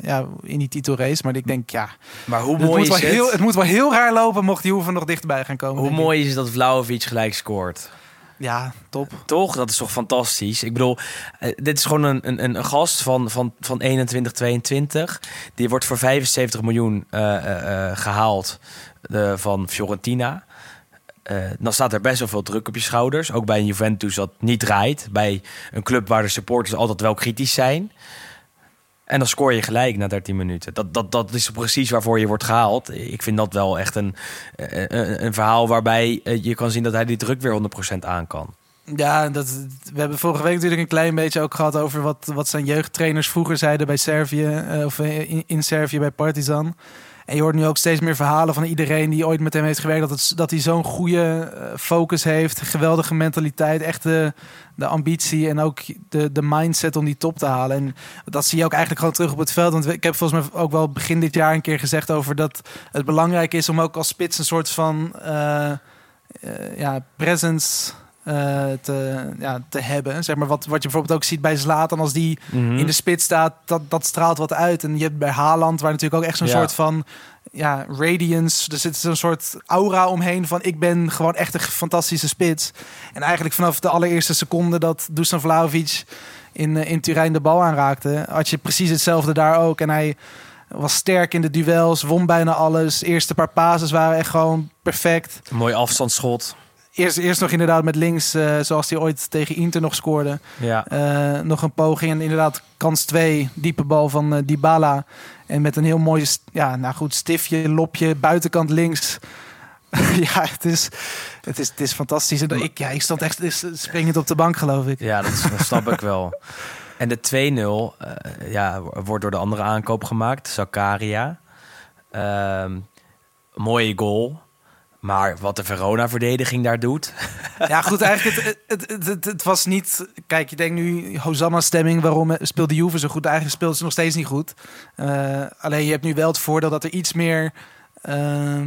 ja, in die titelrace. Maar ik denk, ja. Maar hoe het mooi moet is wel het? Heel, het moet wel heel raar lopen mocht die hoeven nog dichterbij gaan komen. Hoe mooi is het dat Vlaovic gelijk scoort? Ja, top. Toch? Dat is toch fantastisch? Ik bedoel, uh, dit is gewoon een, een, een gast van, van, van 21, 22. Die wordt voor 75 miljoen uh, gehaald van Fiorentina. Dan staat er best wel veel druk op je schouders. Ook bij een Juventus dat niet draait. Bij een club waar de supporters altijd wel kritisch zijn. En dan scoor je gelijk na 13 minuten. Dat, dat, dat is precies waarvoor je wordt gehaald. Ik vind dat wel echt een, een, een verhaal waarbij je kan zien dat hij die druk weer 100% aan kan. Ja, dat, we hebben vorige week natuurlijk een klein beetje ook gehad over wat, wat zijn jeugdtrainers vroeger zeiden bij Servië. Of in, in Servië bij Partizan. En je hoort nu ook steeds meer verhalen van iedereen die ooit met hem heeft gewerkt. Dat, het, dat hij zo'n goede uh, focus heeft. Geweldige mentaliteit. Echt de, ambitie en ook de, de mindset om die top te halen. En dat zie je ook eigenlijk gewoon terug op het veld. Want ik heb volgens mij ook wel begin dit jaar een keer gezegd over dat het belangrijk is om ook als spits een soort van uh, uh, ja, presence. Uh, te, ja, te hebben. Zeg maar wat, wat je bijvoorbeeld ook ziet bij Zlatan als die Mhm. in de spits staat, dat, dat straalt wat uit. En je hebt bij Haaland, waar natuurlijk ook echt zo'n Ja. soort van ja, radiance. Er zit zo'n soort aura omheen van ik ben gewoon echt een fantastische spits. En eigenlijk vanaf de allereerste seconde dat Dusan Vlahovic in, uh, in Turijn de bal aanraakte, had je precies hetzelfde daar ook. En hij was sterk in de duels, won bijna alles. Eerste paar pases waren echt gewoon perfect. Een mooi afstandsschot. Eerst, eerst nog inderdaad met links, uh, zoals hij ooit tegen Inter nog scoorde. Ja. Uh, nog een poging en inderdaad kans 2, diepe bal van uh, Dybala. En met een heel mooi, ja, nou goed, stiftje, lopje, buitenkant links. ja, het is, het, is, het is fantastisch. En ik, ja, ik stond echt springend op de bank, geloof ik. Ja, dat, dat snap ik wel. En de 2-0 ja, wordt door de andere aankoop gemaakt, Zakaria. mooie goal. Maar wat de Verona-verdediging daar doet. Ja, goed, eigenlijk, het, het, het, was niet... Kijk, je denkt nu, Hosanna-stemming, waarom speelde Juve zo goed? Eigenlijk speelt ze nog steeds niet goed. Uh, alleen je hebt nu wel het voordeel dat er iets meer... Uh,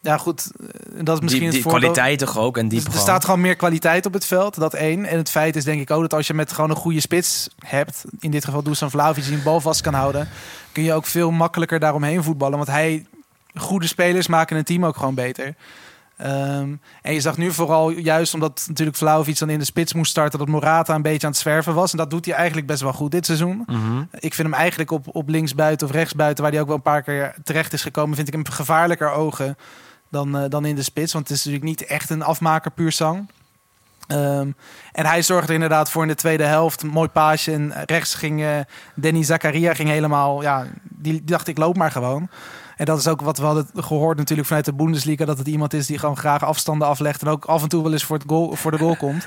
ja, goed, dat is misschien die, die het voordeel. kwaliteit toch ook en diep Er staat gewoon meer kwaliteit op het veld, dat één. En het feit is denk ik ook dat als je met gewoon een goede spits hebt... in dit geval Dusan Vlaovic die een bal vast kan houden... kun je ook veel makkelijker daaromheen voetballen. Want hij goede spelers maken een team ook gewoon beter. Um, en je zag nu vooral, juist omdat natuurlijk Vlaovic dan in de spits moest starten, dat Morata een beetje aan het zwerven was. En dat doet hij eigenlijk best wel goed dit seizoen. Mm-hmm. Ik vind hem eigenlijk op, op linksbuiten of rechtsbuiten, waar hij ook wel een paar keer terecht is gekomen, vind ik hem gevaarlijker ogen dan, uh, dan in de spits. Want het is natuurlijk niet echt een afmaker puur zang. Um, en hij zorgde er inderdaad voor in de tweede helft. Een mooi paasje. En rechts ging uh, Danny Zakaria ging helemaal... Ja, die, die dacht ik loop maar gewoon. En dat is ook wat we hadden gehoord natuurlijk vanuit de Bundesliga. Dat het iemand is die gewoon graag afstanden aflegt. En ook af en toe wel eens voor, het goal, voor de goal komt.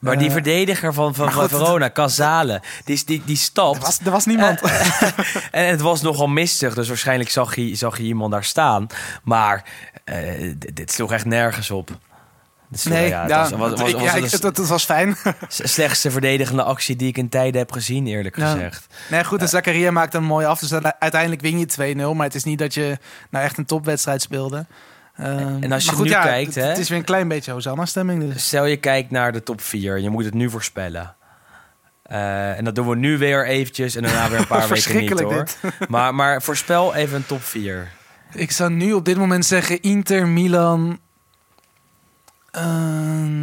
Maar die uh, verdediger van, van, van Verona, Casale, die, die, die stapt. Er was, er was niemand. Uh, en het was nogal mistig, dus waarschijnlijk zag je, zag je iemand daar staan. Maar uh, dit sloeg echt nergens op. Dus, Nee, ja, was, was, was, ja, ik- fijn. slechtste verdedigende actie die ik in tijden heb gezien, eerlijk Ja. gezegd. Nee, goed, de Zakaria maakt hem mooi af. Dus uite- uiteindelijk win je 2-0. Maar het is niet dat je nou echt een topwedstrijd speelde. Ehm, En als je maar goed, nu kijkt, het, hè? het is weer een klein beetje Hosanna-stemming. Dus. Stel je kijkt naar de top 4, je moet het nu voorspellen. Eh, en dat doen we nu weer eventjes en daarna weer een paar weken niet Verschrikkelijk hoor. Maar, maar voorspel even een top 4. Ik zou nu op dit moment zeggen Inter, Milan... ehm,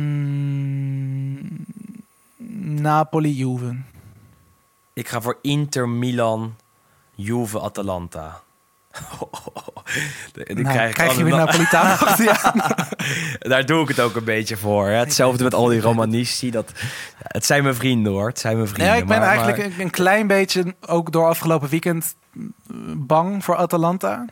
Napoli, Juve. Ik ga voor Inter, Milan, Juve, Atalanta. Die Nou, krijg je weer Napolitaan aan. Daar doe ik het ook een beetje voor. Hè. Hetzelfde met al die romanisti. Dat, ja, het zijn mijn vrienden hoor. Het zijn mijn vrienden. Ja, ik ben maar- eigenlijk maar- een- een klein beetje, ook door afgelopen weekend, bang voor Atalanta.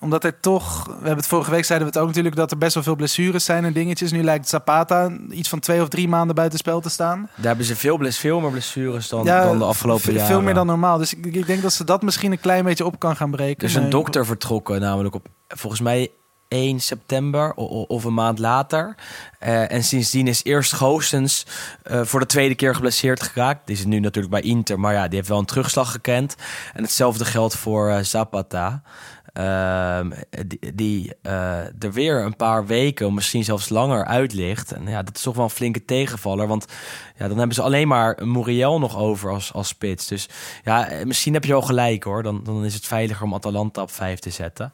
Omdat er toch, we hebben het vorige week zeiden we het ook natuurlijk, dat er best wel veel blessures zijn en dingetjes. Nu lijkt Zapata iets van twee of drie maanden buiten spel te staan. Daar hebben ze veel, bles, veel meer blessures dan, dan de afgelopen jaren. Veel meer dan normaal. Dus ik, ik denk dat ze dat misschien een klein beetje op kan gaan breken. Er is Maar een dokter vertrokken, namelijk op volgens mij 1 september of een maand later. Eh, en sindsdien is eerst Goossens eh, voor de tweede keer geblesseerd geraakt. Die is nu natuurlijk bij Inter, maar ja, die heeft wel een terugslag gekend. En hetzelfde geldt voor eh, Zapata. Ehm, die die eh, er weer een paar weken, misschien zelfs langer uit ligt. En ja, dat is toch wel een flinke tegenvaller. Want ja, dan hebben ze alleen maar Muriel nog over als, als spits. Dus ja, eh, misschien heb je wel gelijk hoor. Dan, dan is het veiliger om Atalanta op 5 te zetten.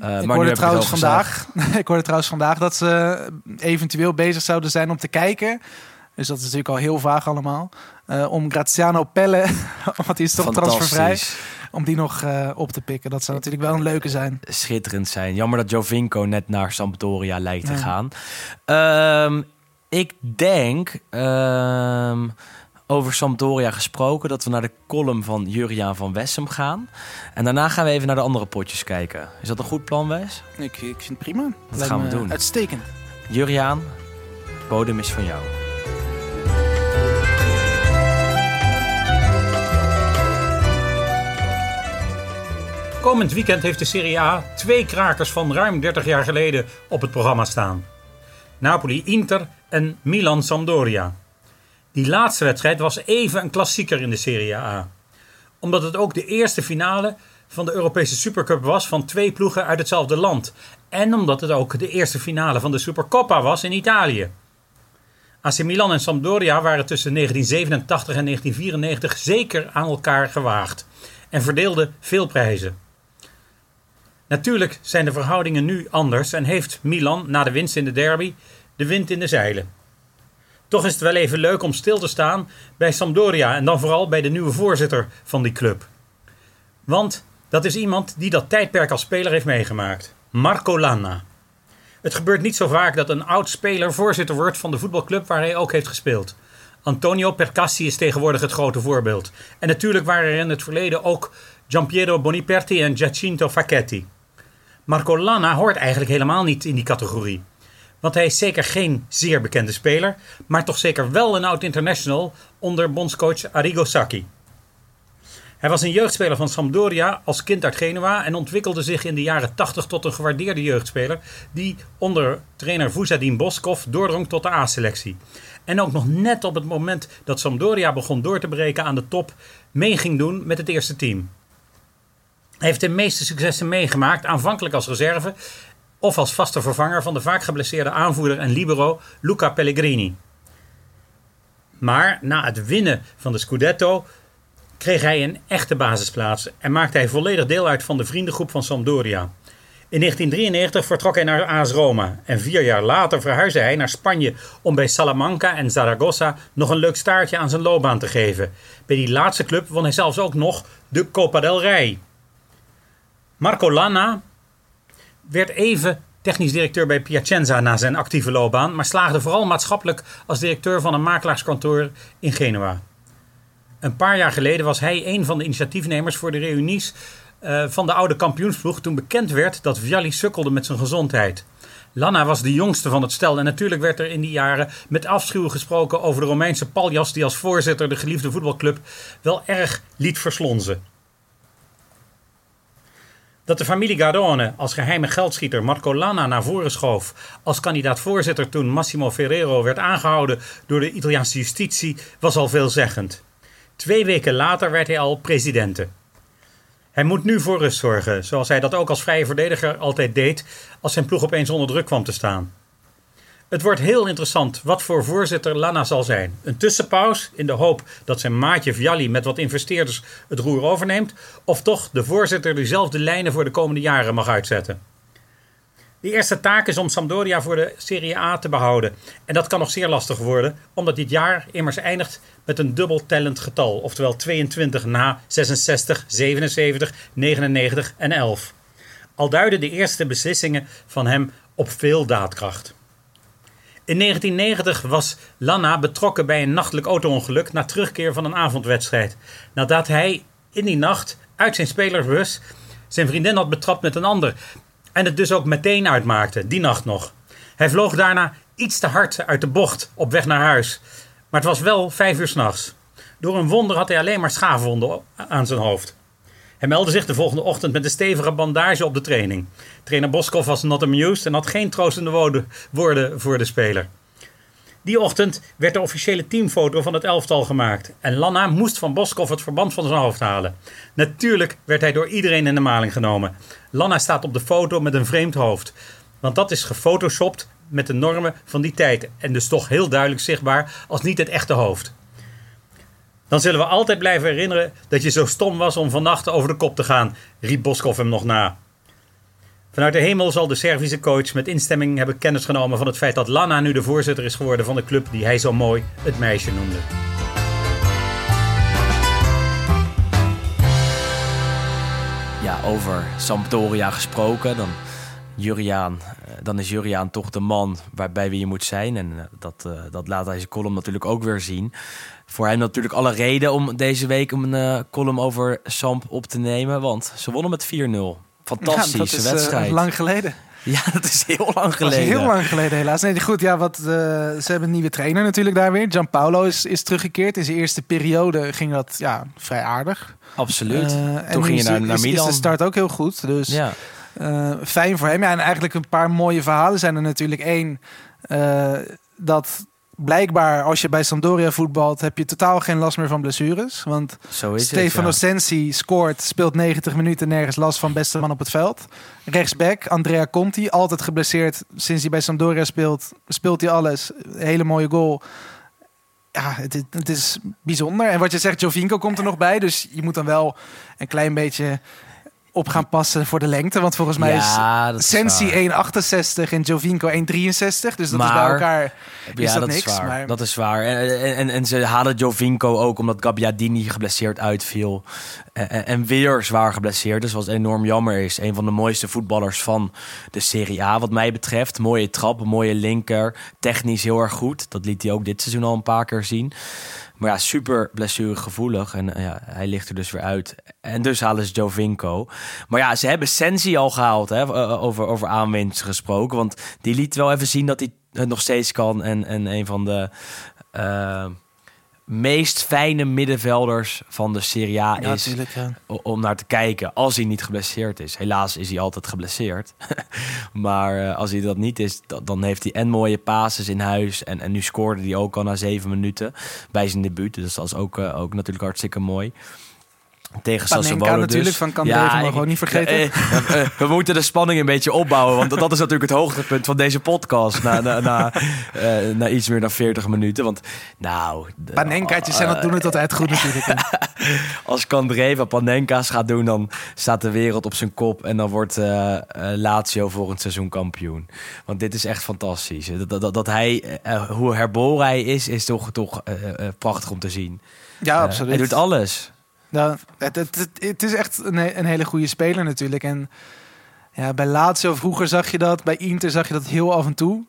Eh, Ik hoorde trouwens vandaag, ik hoorde trouwens vandaag dat ze eventueel bezig zouden zijn om te kijken. Dus dat is natuurlijk al heel vaag allemaal. om Graziano Pelle, want die is toch transfervrij, om die nog eh, op te pikken. Dat zou natuurlijk wel een leuke zijn. schitterend zijn. Jammer dat Jovinko net naar Sampdoria lijkt te gaan. Ehm, ik denk, ehm, over Sampdoria gesproken, dat we naar de column van Juriaan van Wessem gaan. En daarna gaan we even naar de andere potjes kijken. Is dat een goed plan, Wes? Ik, ik vind het prima. Dat Lijkt gaan we doen. Uitstekend. Juriaan, bodem is van jou. Komend weekend heeft de Serie A twee krakers van ruim 30 jaar geleden op het programma staan. Napoli-Inter en Milan-Sampdoria. Die laatste wedstrijd was even een klassieker in de Serie A. Omdat het ook de eerste finale van de Europese Supercup was van twee ploegen uit hetzelfde land. En omdat het ook de eerste finale van de Supercoppa was in Italië. AC Milan en Sampdoria waren tussen 1987 en 1994 zeker aan elkaar gewaagd en verdeelden veel prijzen. Natuurlijk zijn de verhoudingen nu anders en heeft Milan na de winst in de derby de wind in de zeilen. Toch is het wel even leuk om stil te staan bij Sampdoria en dan vooral bij de nieuwe voorzitter van die club. Want dat is iemand die dat tijdperk als speler heeft meegemaakt. Marco Lanna. Het gebeurt niet zo vaak dat een oud speler voorzitter wordt van de voetbalclub waar hij ook heeft gespeeld. Antonio Percassi is tegenwoordig het grote voorbeeld. En natuurlijk waren er in het verleden ook Giampiero Boniperti en Giacinto Facchetti. Marco Lanna hoort eigenlijk helemaal niet in die categorie. Want hij is zeker geen zeer bekende speler, maar toch zeker wel een oud international onder bondscoach Arrigo Sacchi. Hij was een jeugdspeler van Sampdoria als kind uit Genua en ontwikkelde zich in de jaren 80 tot een gewaardeerde jeugdspeler die onder trainer Vuzadin Boskov doordrong tot de A-selectie. En ook nog net op het moment dat Sampdoria begon door te breken aan de top mee ging doen met het eerste team. Hij heeft de meeste successen meegemaakt, aanvankelijk als reserve of als vaste vervanger van de vaak geblesseerde aanvoerder en libero Luca Pellegrini. Maar na het winnen van de Scudetto kreeg hij een echte basisplaats en maakte hij volledig deel uit van de vriendengroep van Sampdoria. In 1993 vertrok hij naar AS Roma en vier jaar later verhuisde hij naar Spanje om bij Salamanca en Zaragoza nog een leuk staartje aan zijn loopbaan te geven. Bij die laatste club won hij zelfs ook nog de Copa del Rey. Marco Lanna werd even technisch directeur bij Piacenza na zijn actieve loopbaan, maar slaagde vooral maatschappelijk als directeur van een makelaarskantoor in Genua. Een paar jaar geleden was hij een van de initiatiefnemers voor de reunies eh, van de oude kampioensploeg toen bekend werd dat Vialli sukkelde met zijn gezondheid. Lanna was de jongste van het stel en natuurlijk werd er in die jaren met afschuw gesproken over de Romeinse paljas die als voorzitter de geliefde voetbalclub wel erg liet verslonzen. Dat de familie Gardone als geheime geldschieter Marco Lana naar voren schoof als kandidaat-voorzitter toen Massimo Ferrero werd aangehouden door de Italiaanse justitie was al veelzeggend. Twee weken later werd hij al presidente. Hij moet nu voor rust zorgen, zoals hij dat ook als vrije verdediger altijd deed als zijn ploeg opeens onder druk kwam te staan. Het wordt heel interessant wat voor voorzitter Lana zal zijn. Een tussenpaus in de hoop dat zijn maatje Vialli met wat investeerders het roer overneemt, of toch de voorzitter dezelfde lijnen voor de komende jaren mag uitzetten. De eerste taak is om Sampdoria voor de Serie A te behouden. En dat kan nog zeer lastig worden, omdat dit jaar immers eindigt met een dubbel tellend getal. Oftewel 22 na 66, 77, 99 en 11. Al duiden de eerste beslissingen van hem op veel daadkracht. In 1990 was Lana betrokken bij een nachtelijk autoongeluk na terugkeer van een avondwedstrijd. Nadat hij in die nacht uit zijn spelersbus zijn vriendin had betrapt met een ander. En het dus ook meteen uitmaakte, die nacht nog. Hij vloog daarna iets te hard uit de bocht op weg naar huis. Maar het was wel vijf uur s'nachts. Door een wonder had hij alleen maar schaafwonden aan zijn hoofd. Meldde zich de volgende ochtend met een stevige bandage op de training. Trainer Boskov was not amused en had geen troostende woorden voor de speler. Die ochtend werd de officiële teamfoto van het elftal gemaakt. En Lanna moest van Boskov het verband van zijn hoofd halen. Natuurlijk werd hij door iedereen in de maling genomen. Lanna staat op de foto met een vreemd hoofd. Want dat is gefotoshopt met de normen van die tijd. En dus toch heel duidelijk zichtbaar als niet het echte hoofd. Dan zullen we altijd blijven herinneren dat je zo stom was om vannacht over de kop te gaan, riep Boskov hem nog na. Vanuit de hemel zal de Servische coach met instemming hebben kennis genomen van het feit dat Lana nu de voorzitter is geworden van de club die hij zo mooi het meisje noemde. Ja, over Sampdoria gesproken, dan, Juriaan, eh, dan is Juriaan toch de man waarbij wie je moet zijn. En eh, dat, uh, dat laat hij zijn column natuurlijk ook weer zien voor hem natuurlijk alle reden om deze week een uh, column over Samp op te nemen. Want ze wonnen met 4-0. Fantastische ja, dat is, wedstrijd. Uh, lang geleden. Ja, dat is heel lang geleden. heel lang geleden helaas. Nee, goed. Ja, wat, uh, ze hebben een nieuwe trainer natuurlijk daar weer. Gianpaolo is, is teruggekeerd. In zijn eerste periode ging dat ja, vrij aardig. Absoluut. Toen ging je naar, naar Milan. Is de start ook heel goed. Dus ja. fijn voor hem. Ja, en eigenlijk een paar mooie verhalen zijn er natuurlijk. één dat blijkbaar als je bij Sampdoria voetbalt, heb je totaal geen last meer van blessures. Want Zo Stefano het, Sensi scoort, speelt 90 minuten nergens last van beste man op het veld. Rechtsback, Andrea Conti, altijd geblesseerd sinds hij bij Sampdoria speelt. Speelt hij alles. Hele mooie goal. Ja, het, het is bijzonder. En wat je zegt, Jovinko komt er nog bij. Dus je moet dan wel een klein beetje op gaan passen voor de lengte. Want volgens mij ja, is Sensi 1,68 en Jovinko 1,63. Dus dat maar, is bij elkaar is ja, dat, dat niks. Is waar. Maar... Dat is waar. En, en, en ze halen Jovinko ook omdat Gabbiadini geblesseerd uitviel. En, en weer zwaar geblesseerd. Dus wat enorm jammer is. Een van de mooiste voetballers van de Serie A wat mij betreft. Mooie trap, mooie linker. Technisch heel erg goed. Dat liet hij ook dit seizoen al een paar keer zien. Maar ja, super blessuregevoelig. En ja, hij ligt er dus weer uit. En dus halen ze Jovinko. Maar ja, ze hebben Sensi al gehaald. Hè, over, over aanwinst gesproken. Want die liet wel even zien dat hij het nog steeds kan. En, en een van de... meest fijne middenvelders van de Serie A ja, is ja. om naar te kijken als hij niet geblesseerd is. Helaas is hij altijd geblesseerd. maar uh, als hij dat niet is, dan heeft hij en mooie passes in huis. En, en nu scoorde hij ook al na zeven minuten bij zijn debuut. Dus dat is ook, uh, ook natuurlijk hartstikke mooi. Tegen Sassuolo natuurlijk, dus. van Candreva ja, ook niet vergeten. Eh, eh, we moeten de spanning een beetje opbouwen. Want dat is natuurlijk het hoogtepunt van deze podcast. Na, na, na, uh, na iets meer dan 40 minuten. Want nou... Panenkaatjes zijn dat doen het altijd goed natuurlijk. Als Candreva Panenka's gaat doen, dan staat de wereld op zijn kop. En dan wordt uh, Lazio volgend seizoen kampioen. Want dit is echt fantastisch. Dat, dat, dat hij, hoe herboren hij is, is toch, toch prachtig om te zien. Ja, absoluut. hij doet alles. Het, het, het, is echt een, een, hele goede speler natuurlijk. En ja, bij Lazio vroeger zag je dat. Bij Inter zag je dat heel af en toe.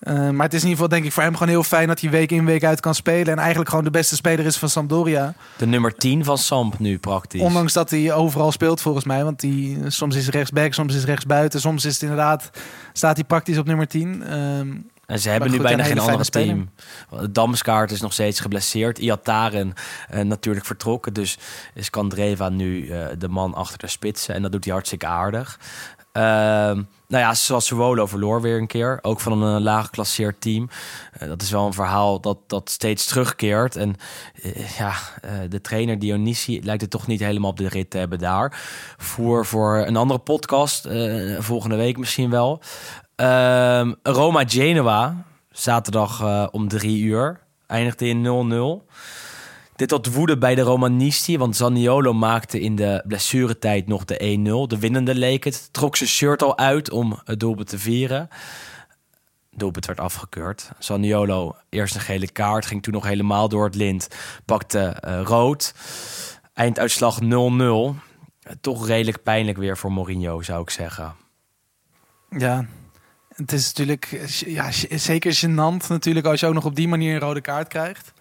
Uh, maar het is in ieder geval denk ik voor hem gewoon heel fijn dat hij week in week uit kan spelen. En eigenlijk gewoon de beste speler is van Sampdoria. De nummer 10 van Samp nu praktisch. Ondanks dat hij overal speelt volgens mij. Want die, soms is rechtsback, soms is rechtsbuiten. Soms is het inderdaad, staat hij praktisch op nummer 10. Um, En ze hebben Maar nu goed, bijna een geen fijne team. Damskaart is nog steeds geblesseerd. Iataren eh, natuurlijk vertrokken. Dus is Kandreva nu eh, de man achter de spitsen. En dat doet hij hartstikke aardig. Ehm nou ja, Sassuolo verloor weer een keer. Ook van een uh, laag geclasseerd team. Eh, dat is wel een verhaal dat, dat steeds terugkeert. En eh, ja, de trainer Dionisi lijkt het toch niet helemaal op de rit te hebben daar. Voor, voor een andere podcast, volgende week misschien wel. Ehm, Roma Genoa, zaterdag eh, om drie uur. Eindigde in 0-0. Dit tot woede bij de Romanisti, want Zaniolo maakte in de blessuretijd nog de 1-0. De winnende leek het. Trok zijn shirt al uit om het doelpunt te vieren. Doelpunt werd afgekeurd. Zaniolo eerst een gele kaart, ging toen nog helemaal door het lint. Pakte eh, rood. Einduitslag 0-0. Eh, Toch redelijk pijnlijk weer voor Mourinho, zou ik zeggen. Ja, het is natuurlijk ja, zeker gênant natuurlijk als je ook nog op die manier een rode kaart krijgt.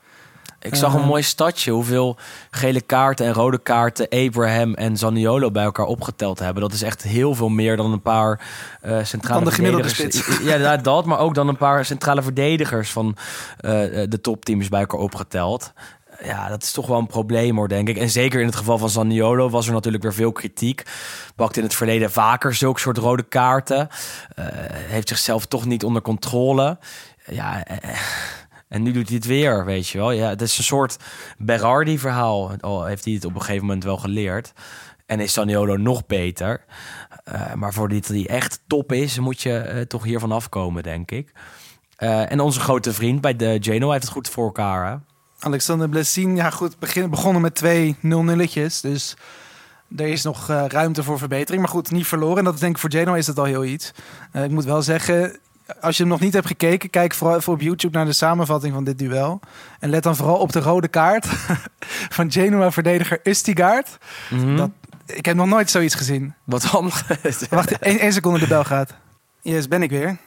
Ik zag een Eh. mooi stadje. Hoeveel gele kaarten en rode kaarten Abraham en Zaniolo bij elkaar opgeteld hebben. Dat is echt heel veel meer dan een paar eh centrale Dan de gemiddelde verdedigers. spits. Ja, ja, dat. Maar ook dan een paar centrale verdedigers van eh, de topteams bij elkaar opgeteld. Ja, dat is toch wel een probleem hoor, denk ik. En zeker in het geval van Zaniolo was er natuurlijk weer veel kritiek. Pakte in het verleden vaker zulke soort rode kaarten. Eh, heeft zichzelf toch niet onder controle. Ja, eh, en nu doet hij het weer, weet je wel. Ja, het is een soort Berardi-verhaal. Al heeft hij het op een gegeven moment wel geleerd. En is Saniolo nog beter. Eh, maar voordat hij echt top is, moet je eh, toch hiervan afkomen, denk ik. En onze grote vriend bij de Genoa heeft het goed voor elkaar? Alexander Blessin, ja goed, begin, begonnen met twee 0-nulletjes. Dus er is nog eh, ruimte voor verbetering. Maar goed, niet verloren. En dat is denk ik voor Genoa is dat al heel iets. Eh, ik moet wel zeggen, als je hem nog niet hebt gekeken, kijk vooral even op YouTube naar de samenvatting van dit duel. En let dan vooral op de rode kaart van Genoa-verdediger Ustigaard. Mhm. Dat, ik heb nog nooit zoiets gezien. Wat dan? Wacht, één, één seconde de bel gaat. Yes, ben ik weer.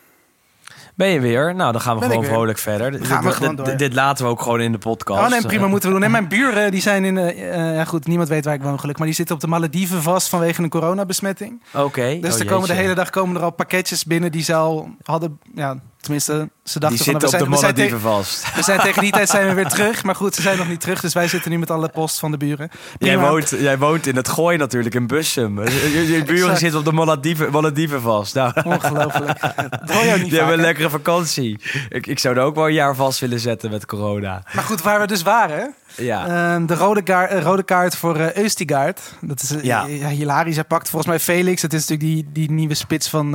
Ben je weer? Nou, dan gaan we Ben gewoon vrolijk verder. Dit- Gaan we dit- gewoon dit, door. dit laten we ook gewoon in de podcast. Oh nee, prima, moeten we doen. En mijn buren, die zijn in... eh, ja goed, niemand weet waar ik woon gelukkig. Maar die zitten op de Malediven vast vanwege een coronabesmetting. Oké. Dus Oh, er komen de hele dag komen er al pakketjes binnen die ze al hadden... Ja, tenminste, ze dachten Die van... zitten op de we, zijn vast. we zijn tegen die tijd zijn we weer terug. Maar goed, ze zijn nog niet terug. Dus wij zitten nu met alle post van de buren. Jij woont, jij woont in het Gooi natuurlijk, in Bussum. Je, buren zitten op de Malediven, Malediven vast. Nou, Ongelooflijk. Dat hoor je ook niet die hebben een lekkere vakantie. Ik, ik zou er ook wel een jaar vast willen zetten met corona. Maar goed, waar we dus waren... Ja. Ehm, de rode, kaart, eh, rode kaart voor eh Eustigaard. Dat is eh, Ja. hilarisch. Hij pakt volgens mij Felix. Het is natuurlijk die, die nieuwe spits van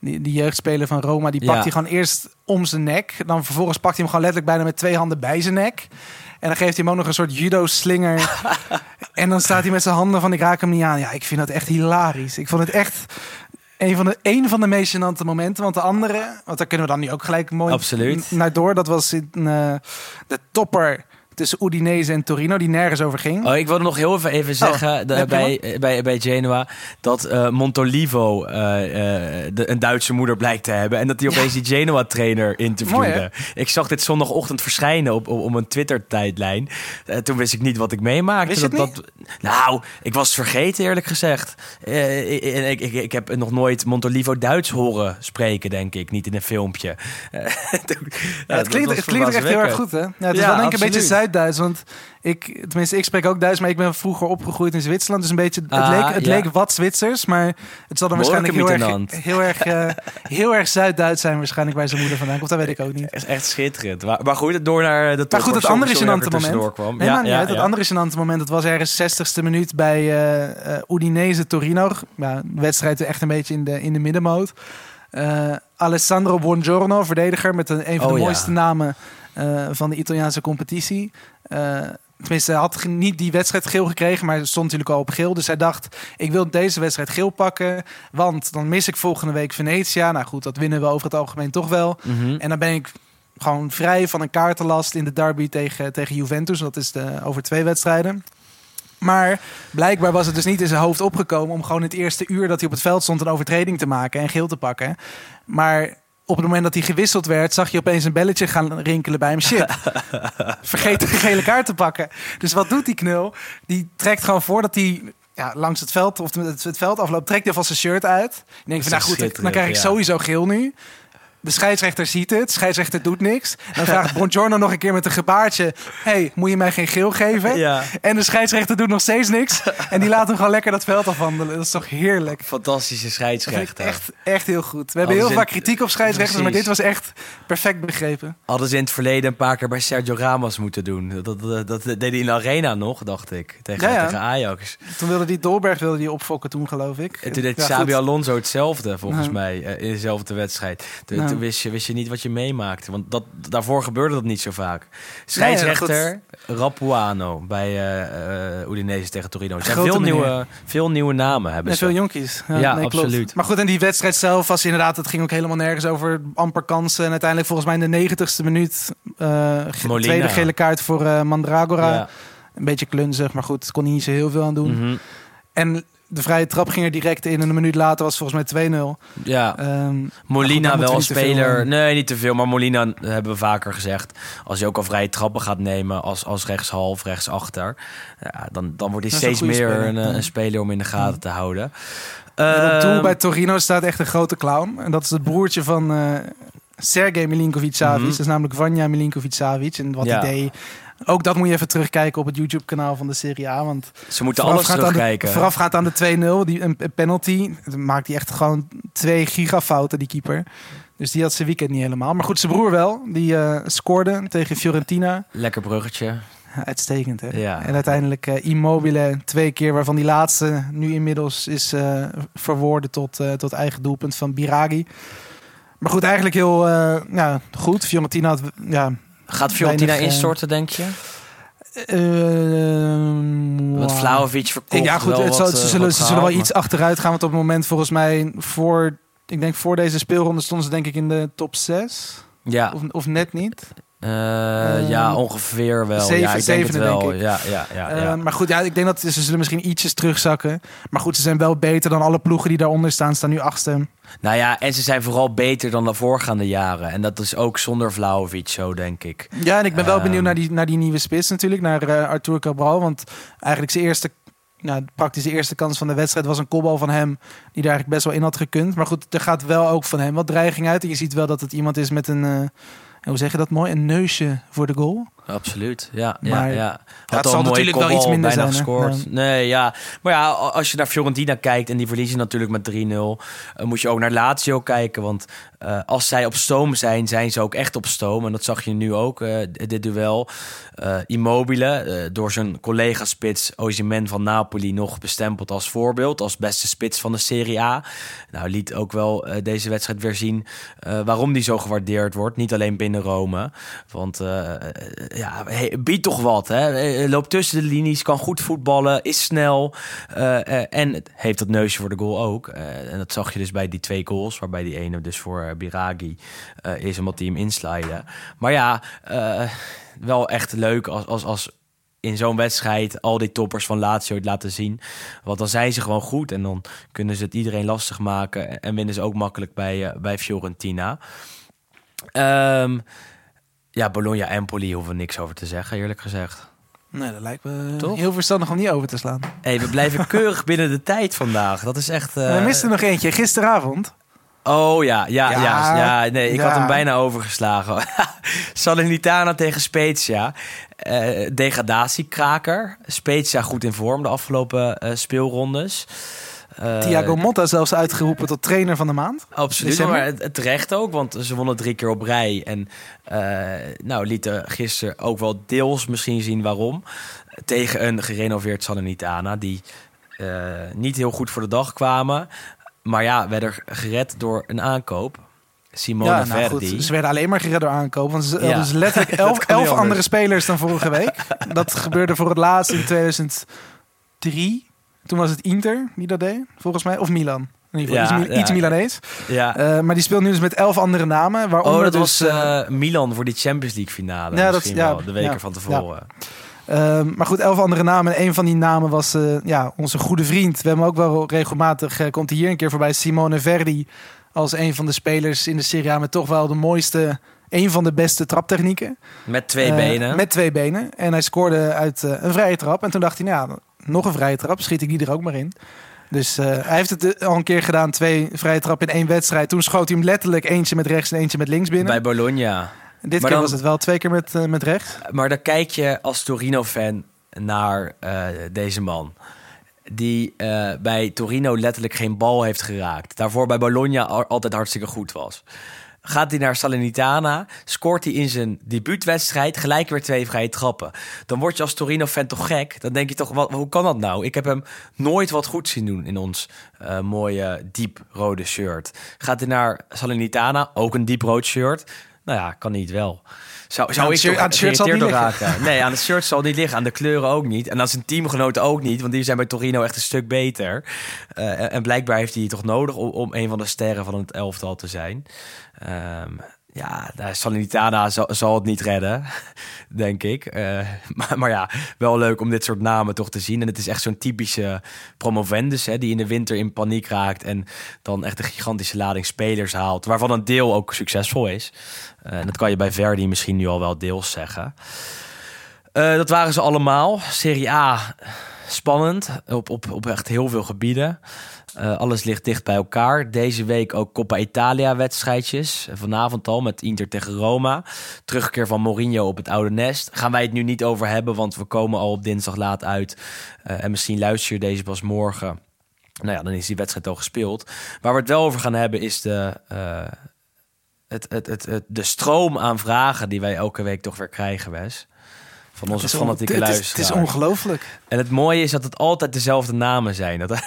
die, die jeugdspeler van Roma. Die pakt Ja. hij gewoon eerst om zijn nek. Dan vervolgens pakt hij hem gewoon letterlijk bijna met twee handen bij zijn nek. En dan geeft hij hem ook nog een soort judo-slinger. en dan staat hij met zijn handen van ik raak hem niet aan. Ja, ik vind dat echt hilarisch. Ik vond het echt een van de, een van de meest gênante momenten. Want de andere, want daar kunnen we dan nu ook gelijk mooi Absoluut. naar door. Dat was in, de topper tussen Udinese en Torino, die nergens over ging. Oh, ik wilde nog heel even, even zeggen de- ja, prima. bij, bij, bij Genoa dat eh, Montolivo eh, eh, de, een Duitse moeder blijkt te hebben. En dat hij opeens die Genoa-trainer interviewde. Mooi, ik zag dit zondagochtend verschijnen op, op, op een Twitter-tijdlijn. Eh, toen wist ik niet wat ik meemaakte. Dat, dat, nou, ik was vergeten eerlijk gezegd. Eh, ik, ik, ik, heb nog nooit Montolivo Duits horen spreken, denk ik. Niet in een filmpje. Eh, toen- Ja, het, klinkt, het klinkt echt heel erg goed, hè? Ja, het is Ja, wel denk ik een beetje Zuid-Duits. Want ik, tenminste, ik spreek ook Duits, maar ik ben vroeger opgegroeid in Zwitserland. Dus een beetje, het, Ah, leek, het ja. leek wat Zwitsers, maar het zal dan waarschijnlijk heel erg, heel erg, eh, heel erg Zuid-Duits zijn waarschijnlijk waar zijn moeder vandaan komt. Dat weet ik ook niet. Het is echt schitterend. Maar, maar goed, door naar de Maar topper. goed, het andere dat gênante moment. Kwam. Nee, ja, maar ja, ja. andere gênante moment, dat was ergens 60ste minuut bij eh Udinese Torino. Ja, de wedstrijd echt een beetje in de, in de middenmoot. Alessandro Buongiorno, verdediger met een, een van Oh, de mooiste namen eh, van de Italiaanse competitie. Eh, tenminste, hij had niet die wedstrijd geel gekregen, maar stond natuurlijk al op geel. Dus hij dacht, ik wil deze wedstrijd geel pakken, want dan mis ik volgende week Venetia. Nou goed, dat winnen we over het algemeen toch wel. Mhm. En dan ben ik gewoon vrij van een kaartenlast in de derby tegen, tegen Juventus. Dat is de, over twee wedstrijden. Maar blijkbaar was het dus niet in zijn hoofd opgekomen om gewoon het eerste uur dat hij op het veld stond een overtreding te maken en geel te pakken. Maar op het moment dat hij gewisseld werd, zag je opeens een belletje gaan rinkelen bij hem. Shit, vergeet de gele kaart te pakken. Dus wat doet die knul? Die trekt gewoon voordat hij ja, langs het veld of het, het veld afloopt, trekt hij vast zijn shirt uit. Ik denk van, nou goed, dan krijg ik ja. sowieso geel nu. De scheidsrechter ziet het, de scheidsrechter doet niks. Dan vraagt Bongiorno nog een keer met een gebaartje... hey, moet je mij geen geel geven? Ja. En de scheidsrechter doet nog steeds niks. En die laat hem gewoon lekker dat veld afwandelen. Dat is toch heerlijk? Fantastische scheidsrechter. echt, echt heel goed. We hebben Alles heel vaak kritiek op scheidsrechters... maar dit was echt perfect begrepen. Hadden ze in het verleden een paar keer bij Sergio Ramos moeten doen. Dat, dat, dat, deed hij in de arena nog, dacht ik. Tegen, Ja, ja. tegen Ajax. Toen wilde die Dolberg wilde die opfokken toen, geloof ik. En toen deed Xabi goed. Alonso hetzelfde, volgens mij, eh, in dezelfde wedstrijd. Toen wist, je, wist je niet wat je meemaakte. Want dat, daarvoor gebeurde dat niet zo vaak. Scheidsrechter Rapuano bij eh Udinese tegen Torino. Er zijn Grote veel nieuwe, veel nieuwe namen hebben En ze. veel jonkies. Ja, absoluut. Maar goed, en die wedstrijd zelf was inderdaad... het ging ook helemaal nergens over amper kansen. En uiteindelijk volgens mij in de negentigste minuut... Molina. tweede gele kaart voor Mandragora. Ja. Een beetje klunzig, maar goed, kon hij niet zo heel veel aan doen. Mhm. En de vrije trap ging er direct in. En een minuut later was het volgens mij 2-0. ja. Ehm, Molina wel een veel speler. aan. Nee, niet te veel. Maar Molina eh, hebben we vaker gezegd. Als hij ook al vrije trappen gaat nemen als, als rechtshalf, rechtsachter. Ja, dan, dan wordt hij Dat steeds meer speler, een, eh, een speler om in de gaten te houden. en op Ehm, doel bij Torino staat echt een grote clown. En dat is het broertje van eh Sergej Milinkovic-Savic. Mhm. Dat is namelijk Vanja Milinkovic-Savic. En wat Ja. hij deed... Ook dat moet je even terugkijken op het YouTube-kanaal van de Serie A. Want Ze moeten alles voorafgaand aan de- terugkijken. Voorafgaand aan de 2-0, die, een, een penalty, dan maakt hij echt gewoon twee gigafouten, die keeper. Dus die had zijn weekend niet helemaal. Maar goed, zijn broer wel. Die eh, scoorde tegen Fiorentina. Lekker bruggetje. Uitstekend, hè? Ja. En uiteindelijk eh, Immobile twee keer, waarvan die laatste nu inmiddels is eh, verwoorden tot, tot eigen doelpunt van Biragi. Maar goed, eigenlijk heel ja, goed. Fiorentina had... Ja, Gaat Fiorentina eh, instorten, denk je? eh, Wat. Vlaovic verkocht. Ja, goed, het zal- wat, ze, eh, zullen, ze zullen wel iets achteruit gaan. Want op het moment volgens mij voor... Ik denk voor deze speelronde stonden ze denk ik in de top 6. maar- Ja, Of, of net niet. Eh, ja, ongeveer wel. zeven- ja, ik denk het wel. denk ik. Ja, ja, ja, ja. maar goed, ja, ik denk dat ze zullen misschien ietsjes terugzakken. Maar goed, ze zijn wel beter dan alle ploegen die daaronder staan. Staan nu achtste. Nou ja, en ze zijn vooral beter dan de voorgaande jaren. En dat is ook zonder Vlaovic zo, denk ik. Ja, en ik ben wel Ehm. benieuwd naar die, naar die nieuwe spits natuurlijk. Naar eh, Arthur Cabral. Want eigenlijk zijn eerste... Nou, praktisch de eerste kans van de wedstrijd was een kopbal van hem. Die daar eigenlijk best wel in had gekund. Maar goed, er gaat wel ook van hem wat dreiging uit. En je ziet wel dat het iemand is met een... eh, hoe zeg je dat mooi? Een neusje voor de goal. Absoluut, ja. ja, Maar- ja. Had het al zal natuurlijk wel iets minder bijna zijn, gescoord. Ja. Nee, ja. Maar ja, als je naar Fiorentina kijkt en die verliezen natuurlijk met 3-0, eh, moet je ook naar Lazio kijken. Want eh, als zij op stoom zijn, zijn ze ook echt op stoom. En dat zag je nu ook, eh, dit duel. Immobile, door zijn collega-spits Osimhen van Napoli nog bestempeld als voorbeeld, als beste spits van de Serie A. Nou, liet ook wel deze wedstrijd weer zien waarom die zo gewaardeerd wordt. Niet alleen binnen Rome. Want ja, biedt toch wat. Hè? Eh, Loopt tussen de linies, kan goed voetballen, is snel. eh, eh, en heeft dat neusje voor de goal ook. Eh, en dat zag je dus bij die twee goals. Waarbij die ene dus voor eh, Biragi eh, is, omdat hij hem inslide. Maar ja, eh, wel echt leuk als, als, als in zo'n wedstrijd al die toppers van Lazio het laten zien. Want dan zijn ze gewoon goed en dan kunnen ze het iedereen lastig maken en winnen ze ook makkelijk bij, eh, bij Fiorentina. Ehm, ja, Bologna-Empoli hoeven niks over te zeggen, eerlijk gezegd. Nee, dat lijkt me Toch? heel verstandig om niet over te slaan. hey, we blijven keurig binnen de tijd vandaag. Dat is echt... eh, we misten nog eentje. Gisteravond. Oh ja, ja, ja. Ja, ja, nee, ik ja. had hem bijna overgeslagen. Salernitana tegen Spezia. Eh degradatiekraker. Spezia goed in vorm de afgelopen eh, speelrondes. Eh, Thiago Motta zelfs uitgeroepen tot trainer van de maand. Absoluut, December. maar het, terecht ook, want ze wonnen drie keer op rij. En eh, nou, lieten gisteren ook wel deels misschien zien waarom. Tegen een gerenoveerd Salernitana, die eh, niet heel goed voor de dag kwamen. Maar ja, werden gered door een aankoop. Simone ja, nou Verdi. goed. Ze werden alleen maar gered door aankoop. Want ze Ja. hadden dus letterlijk elf, andere spelers dan vorige week. dat gebeurde voor het laatst in 2003. Toen was het Inter die dat deed, volgens mij. Of Milan. In ieder geval, Ja, iets, ja. iets Milanees. ja. Eh, maar die speelt nu dus met elf andere namen. Waaronder oh, dat dus, was eh, eh, Milan voor die Champions League finale. Ja, dat- ja, wel, de weken van tevoren. Ehm, maar goed, elf andere namen. En een van die namen was ja, onze goede vriend. We hebben hem ook wel regelmatig, komt hij hier een keer voorbij, Simone Verdi. Als een van de spelers in de Serie A met toch wel de mooiste, een van de beste traptechnieken. Met twee benen. Met twee benen. En hij scoorde uit een vrije trap. En toen dacht hij, nou ja, nog een vrije trap, schiet ik die er ook maar in. Dus uh, hij heeft het al een keer gedaan, twee vrije trappen in één wedstrijd. Toen schoot hij hem letterlijk eentje met rechts en eentje met links binnen. Bij Bologna. Dit keer was het wel twee keer met, uh, met rechts. Maar dan kijk je als Torino-fan naar uh, deze man die bij Torino letterlijk geen bal heeft geraakt. Daarvoor bij Bologna altijd hartstikke goed was. Gaat hij naar Salernitana, scoort hij in zijn debuutwedstrijd gelijk weer twee vrije trappen. Dan word je als Torino-fan toch gek. Dan denk je toch, wat, hoe kan dat nou? Ik heb hem nooit wat goed zien doen in ons uh, mooie diep rode shirt. Gaat hij naar Salernitana, ook een diep rood shirt. Nou ja, kan niet wel. Zou, zou ik aan het shirt zal niet raken? Nee, aan het shirt zal niet liggen. Aan de kleuren ook niet. En aan zijn teamgenoten ook niet. Want die zijn bij Torino echt een stuk beter. Uh, en blijkbaar heeft hij toch nodig om, om, een van de sterren van het elftal te zijn. Um, ja, Salernitana zal, zal het niet redden, denk ik. Uh, maar, maar, ja, wel leuk om dit soort namen toch te zien. En het is echt zo'n typische promovendus hè, die in de winter in paniek raakt... en dan echt een gigantische lading spelers haalt... waarvan een deel ook succesvol is. Uh, en dat kan je bij Verdi misschien nu al wel deels zeggen. Uh, dat waren ze allemaal. Serie A, spannend, op, op, op echt heel veel gebieden. Uh, alles ligt dicht bij elkaar. Deze week ook Coppa Italia wedstrijdjes. Vanavond al met Inter tegen Roma. Terugkeer van Mourinho op het oude nest. Gaan wij het nu niet over hebben, want we komen al op dinsdag laat uit. Uh, en misschien luister je deze pas morgen. Nou ja, dan is die wedstrijd al gespeeld. Waar we het wel over gaan hebben is de, het, het, het, het, de stroom aan vragen die wij elke week toch weer krijgen, Wes van onze fanatieke luisteraars. Het is ongelooflijk. En het mooie is dat het altijd dezelfde namen zijn. Dat,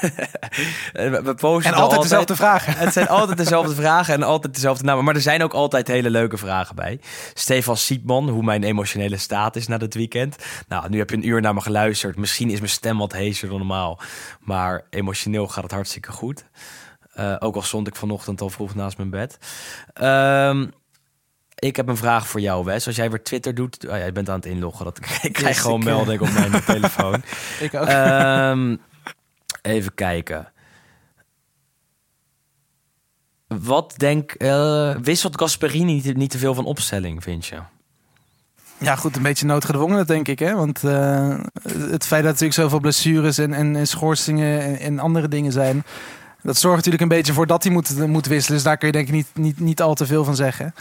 we posten en altijd, dezelfde vragen. Het zijn altijd dezelfde vragen en altijd dezelfde namen. Maar er zijn ook altijd hele leuke vragen bij. Stefan Siepman, hoe mijn emotionele staat is na dit weekend. Nou, nu heb je een uur naar me geluisterd. Misschien is mijn stem wat heeser dan normaal. Maar emotioneel gaat het hartstikke goed. Uh, ook al stond ik vanochtend al vroeg naast mijn bed. Um, ik heb een vraag voor jou, Wes. Als jij weer Twitter doet, oh ja, je bent aan het inloggen. Dat, ik krijg gewoon ik, melding op mijn telefoon. ik ook. Um, even kijken. Wat denk... Uh, wisselt Gasperini niet, niet te veel van opstelling, vind je? Ja, goed, een beetje noodgedwongen, denk ik. Hè? Want uh, het feit dat natuurlijk zoveel blessures en, en, en schorsingen en, en, andere dingen zijn... dat zorgt natuurlijk een beetje voor dat hij moet, moet wisselen. Dus daar kun je denk ik niet, niet, niet al te veel van zeggen.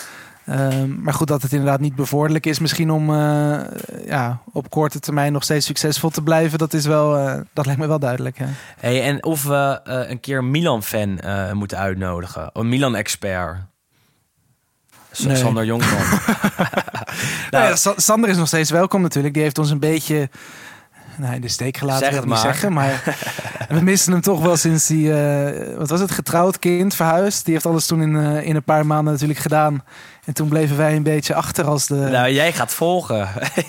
Ehm, maar goed, dat het inderdaad niet bevorderlijk is misschien om uh, ja, op korte termijn nog steeds succesvol te blijven. Dat, is wel, uh, dat lijkt me wel duidelijk. Hè? Hey, en of we uh, een keer een Milan-fan moeten uitnodigen. Een Milan-expert. Nee. Sander Jongman. nou, ja, Sander is nog steeds welkom natuurlijk. Die heeft ons een beetje nee, de steek gelaten, zeg het maar. zeggen. Maar we missen hem toch wel sinds hij, uh, wat was het, getrouwd kind, verhuisd. Die heeft alles toen in, in een paar maanden natuurlijk gedaan. En toen bleven wij een beetje achter als de... Nou, jij gaat volgen.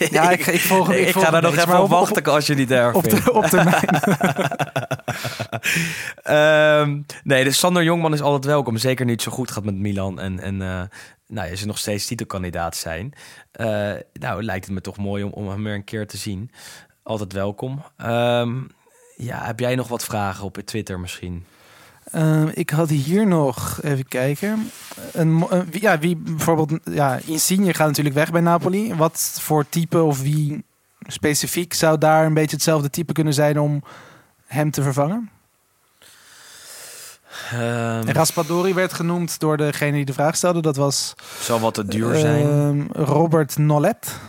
Ja, ik, ik volg hem. Ik, ik ga daar nog even op wachten als je niet erg op, vindt. op termijn. um, nee, dus Sander Jongman is altijd welkom. Zeker nu het zo goed gaat met Milan. En, en uh, nou, ze nog steeds titelkandidaat zijn. Uh, nou, lijkt het me toch mooi om, om hem weer een keer te zien. Altijd welkom. Um, ja, heb jij nog wat vragen op Twitter misschien? Uh, ik had hier nog, even kijken. Een, ja, wie bijvoorbeeld, ja, Insigne gaat natuurlijk weg bij Napoli. Wat voor type of wie specifiek zou daar een beetje hetzelfde type kunnen zijn om hem te vervangen? Um, Raspadori werd genoemd door degene die de vraag stelde. Dat was. Zal wat te duur zijn. Uh, Robert Nollet.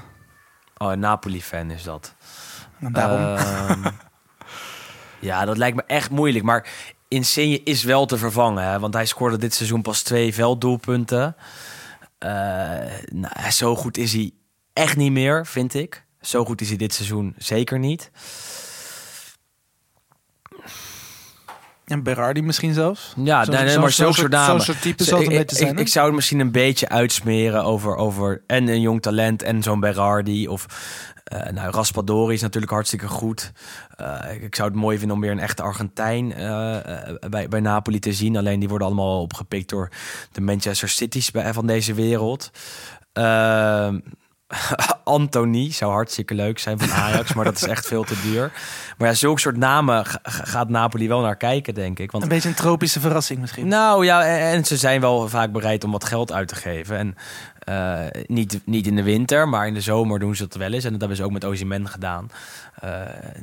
Oh, Napoli-fan is dat. Daarom. Uh, ja, dat lijkt me echt moeilijk. Maar Insigne is wel te vervangen. Hè? Want hij scoorde dit seizoen pas twee velddoelpunten. Uh, nou, zo goed is hij echt niet meer, vind ik. Zo goed is hij dit seizoen zeker niet. En Berardi misschien zelfs? Ja, zo, nee, nee, maar zo'n soort namen. Zo'n type zal het een beetje zijn. Ik, ik, zou het misschien een beetje uitsmeren over, over en een jong talent en zo'n Berardi. Of uh, nou, Raspadori is natuurlijk hartstikke goed. Uh, ik zou het mooi vinden om weer een echte Argentijn uh, bij, bij Napoli te zien. Alleen die worden allemaal opgepikt door de Manchester City's van deze wereld. Ehm, Anthony zou hartstikke leuk zijn van Ajax, maar dat is echt veel te duur. Maar ja, zulke soort namen gaat Napoli wel naar kijken, denk ik. Want, een beetje een tropische verrassing misschien. Nou ja, en, ze zijn wel vaak bereid om wat geld uit te geven. En Eh, niet, niet in de winter, maar in de zomer doen ze dat wel eens. En dat hebben ze ook met Ozyman gedaan. Eh,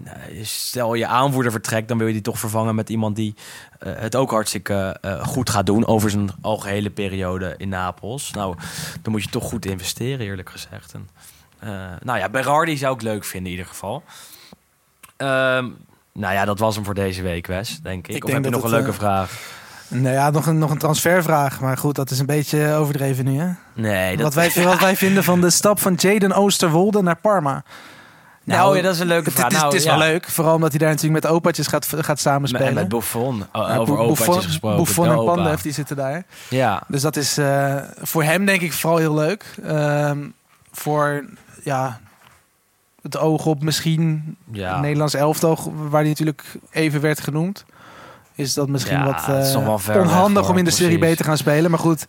nou, stel je aanvoerder vertrekt, dan wil je die toch vervangen met iemand die eh, het ook hartstikke goed gaat doen over zijn algehele periode in Napels. Nou, dan moet je toch goed investeren, eerlijk gezegd. En, nou ja, Berardi zou ik leuk vinden in ieder geval. Ehm, nou ja, dat was hem voor deze week, Wes, denk ik. Ik of denk heb je nog een leuke vraag? Nou ja, nog een, nog een transfervraag. Maar goed, dat is een beetje overdreven nu, hè? Nee, dat... Wat, wij, wat wij vinden van de stap van Jaden Oosterwolde naar Parma. Nou, ja, dat is een leuke het, vraag. Het is, Nou, het is ja. wel leuk, vooral omdat hij daar natuurlijk met opaatjes gaat, gaat Met, samenspelen. en met Buffon, o- Ja, over opaatjes Buffon- gesproken. Buffon en. Pandev, die zitten daar. Ja, Dus dat is eh, voor hem denk ik vooral heel leuk. Ehm, voor ja, het oog op misschien ja. Nederlands elftal, waar hij natuurlijk even werd genoemd. Is dat misschien Ja, wat eh, ver onhandig om in de Serie B te gaan spelen. Maar goed,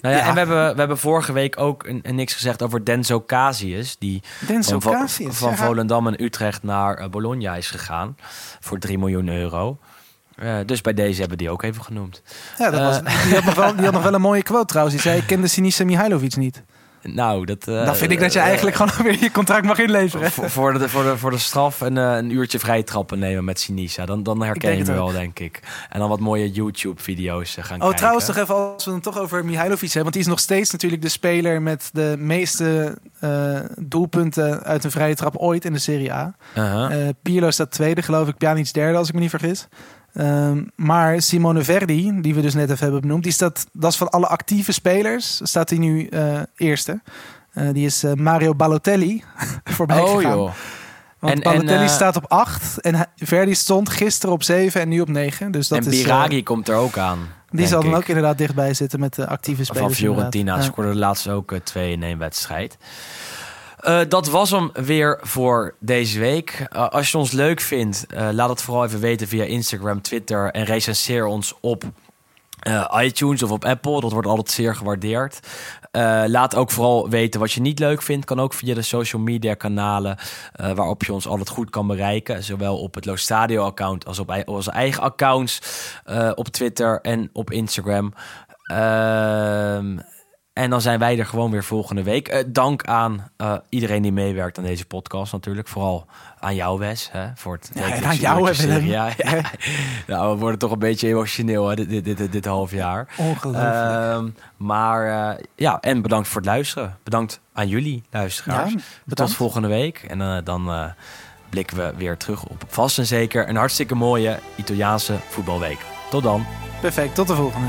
Nou ja, Ja. En we hebben, we hebben vorige week ook een, een niks gezegd over Denzo Casius. Die van, Vo- Casius, van ja. Volendam en Utrecht naar eh, Bologna is gegaan. Voor 3 miljoen euro. Eh, dus bij deze hebben die ook even genoemd. ja, dat was, die, had nog wel, die had nog wel een mooie quote trouwens. Die zei, ik kende Sinisa Mihailovic niet. Nou, dat... Dan vind ik dat je eh, eigenlijk gewoon weer je contract mag inleveren. voor, voor, de, voor, de, voor de straf een, eh, een uurtje vrij trappen nemen met Sinisa. Dan, dan herken je het hem wel, denk ik. En dan wat mooie YouTube-video's eh, gaan Oh, kijken. trouwens, toch even als we het toch over Mihailovic hebben. Want die is nog steeds natuurlijk de speler met de meeste doelpunten uit een vrije trap ooit in de Serie A. Eh Pirlo staat tweede, geloof ik. Pjanic derde, als ik me niet vergis. Ehm, maar Simone Verdi, die we dus net even hebben benoemd, die staat, dat is van alle actieve spelers, staat hij nu eh, eerste. Eh, die is eh, Mario Balotelli voorbij oh gegaan. joh. Want En- Balotelli en, staat op 8 en Verdi stond gisteren op 7 en nu op 9. Dus dat en is, Biragi komt er ook aan. die zal dan ook inderdaad dichtbij zitten met de actieve spelers. Van Fiorentina. scoorden laatst ook twee in één wedstrijd. Eh, dat was hem weer voor deze week. Eh, als je ons leuk vindt, eh, laat het vooral even weten via Instagram, Twitter en recenseer ons op iTunes of op Apple. Dat wordt altijd zeer gewaardeerd. Laat ook vooral weten wat je niet leuk vindt. Kan ook via de social media kanalen waarop je ons altijd goed kan bereiken. Zowel op het Lo Stadio account als op onze eigen accounts. op Twitter en op Instagram. Ehm, en dan zijn wij er gewoon weer volgende week. Eh, dank aan eh, iedereen die meewerkt aan deze podcast natuurlijk. Vooral aan jou, Wes. Hè, voor het Ja, en aan jou, Willem. serie. Ja, ja. nou, we worden toch een beetje emotioneel hè, dit, dit, dit, dit half jaar. Ongelooflijk. Ehm, maar eh, ja, en bedankt voor het luisteren. Bedankt aan jullie luisteraars. Ja, Tot volgende week. En dan blikken we weer terug op vast en zeker een hartstikke mooie Italiaanse voetbalweek. Tot dan. Perfect, tot de volgende.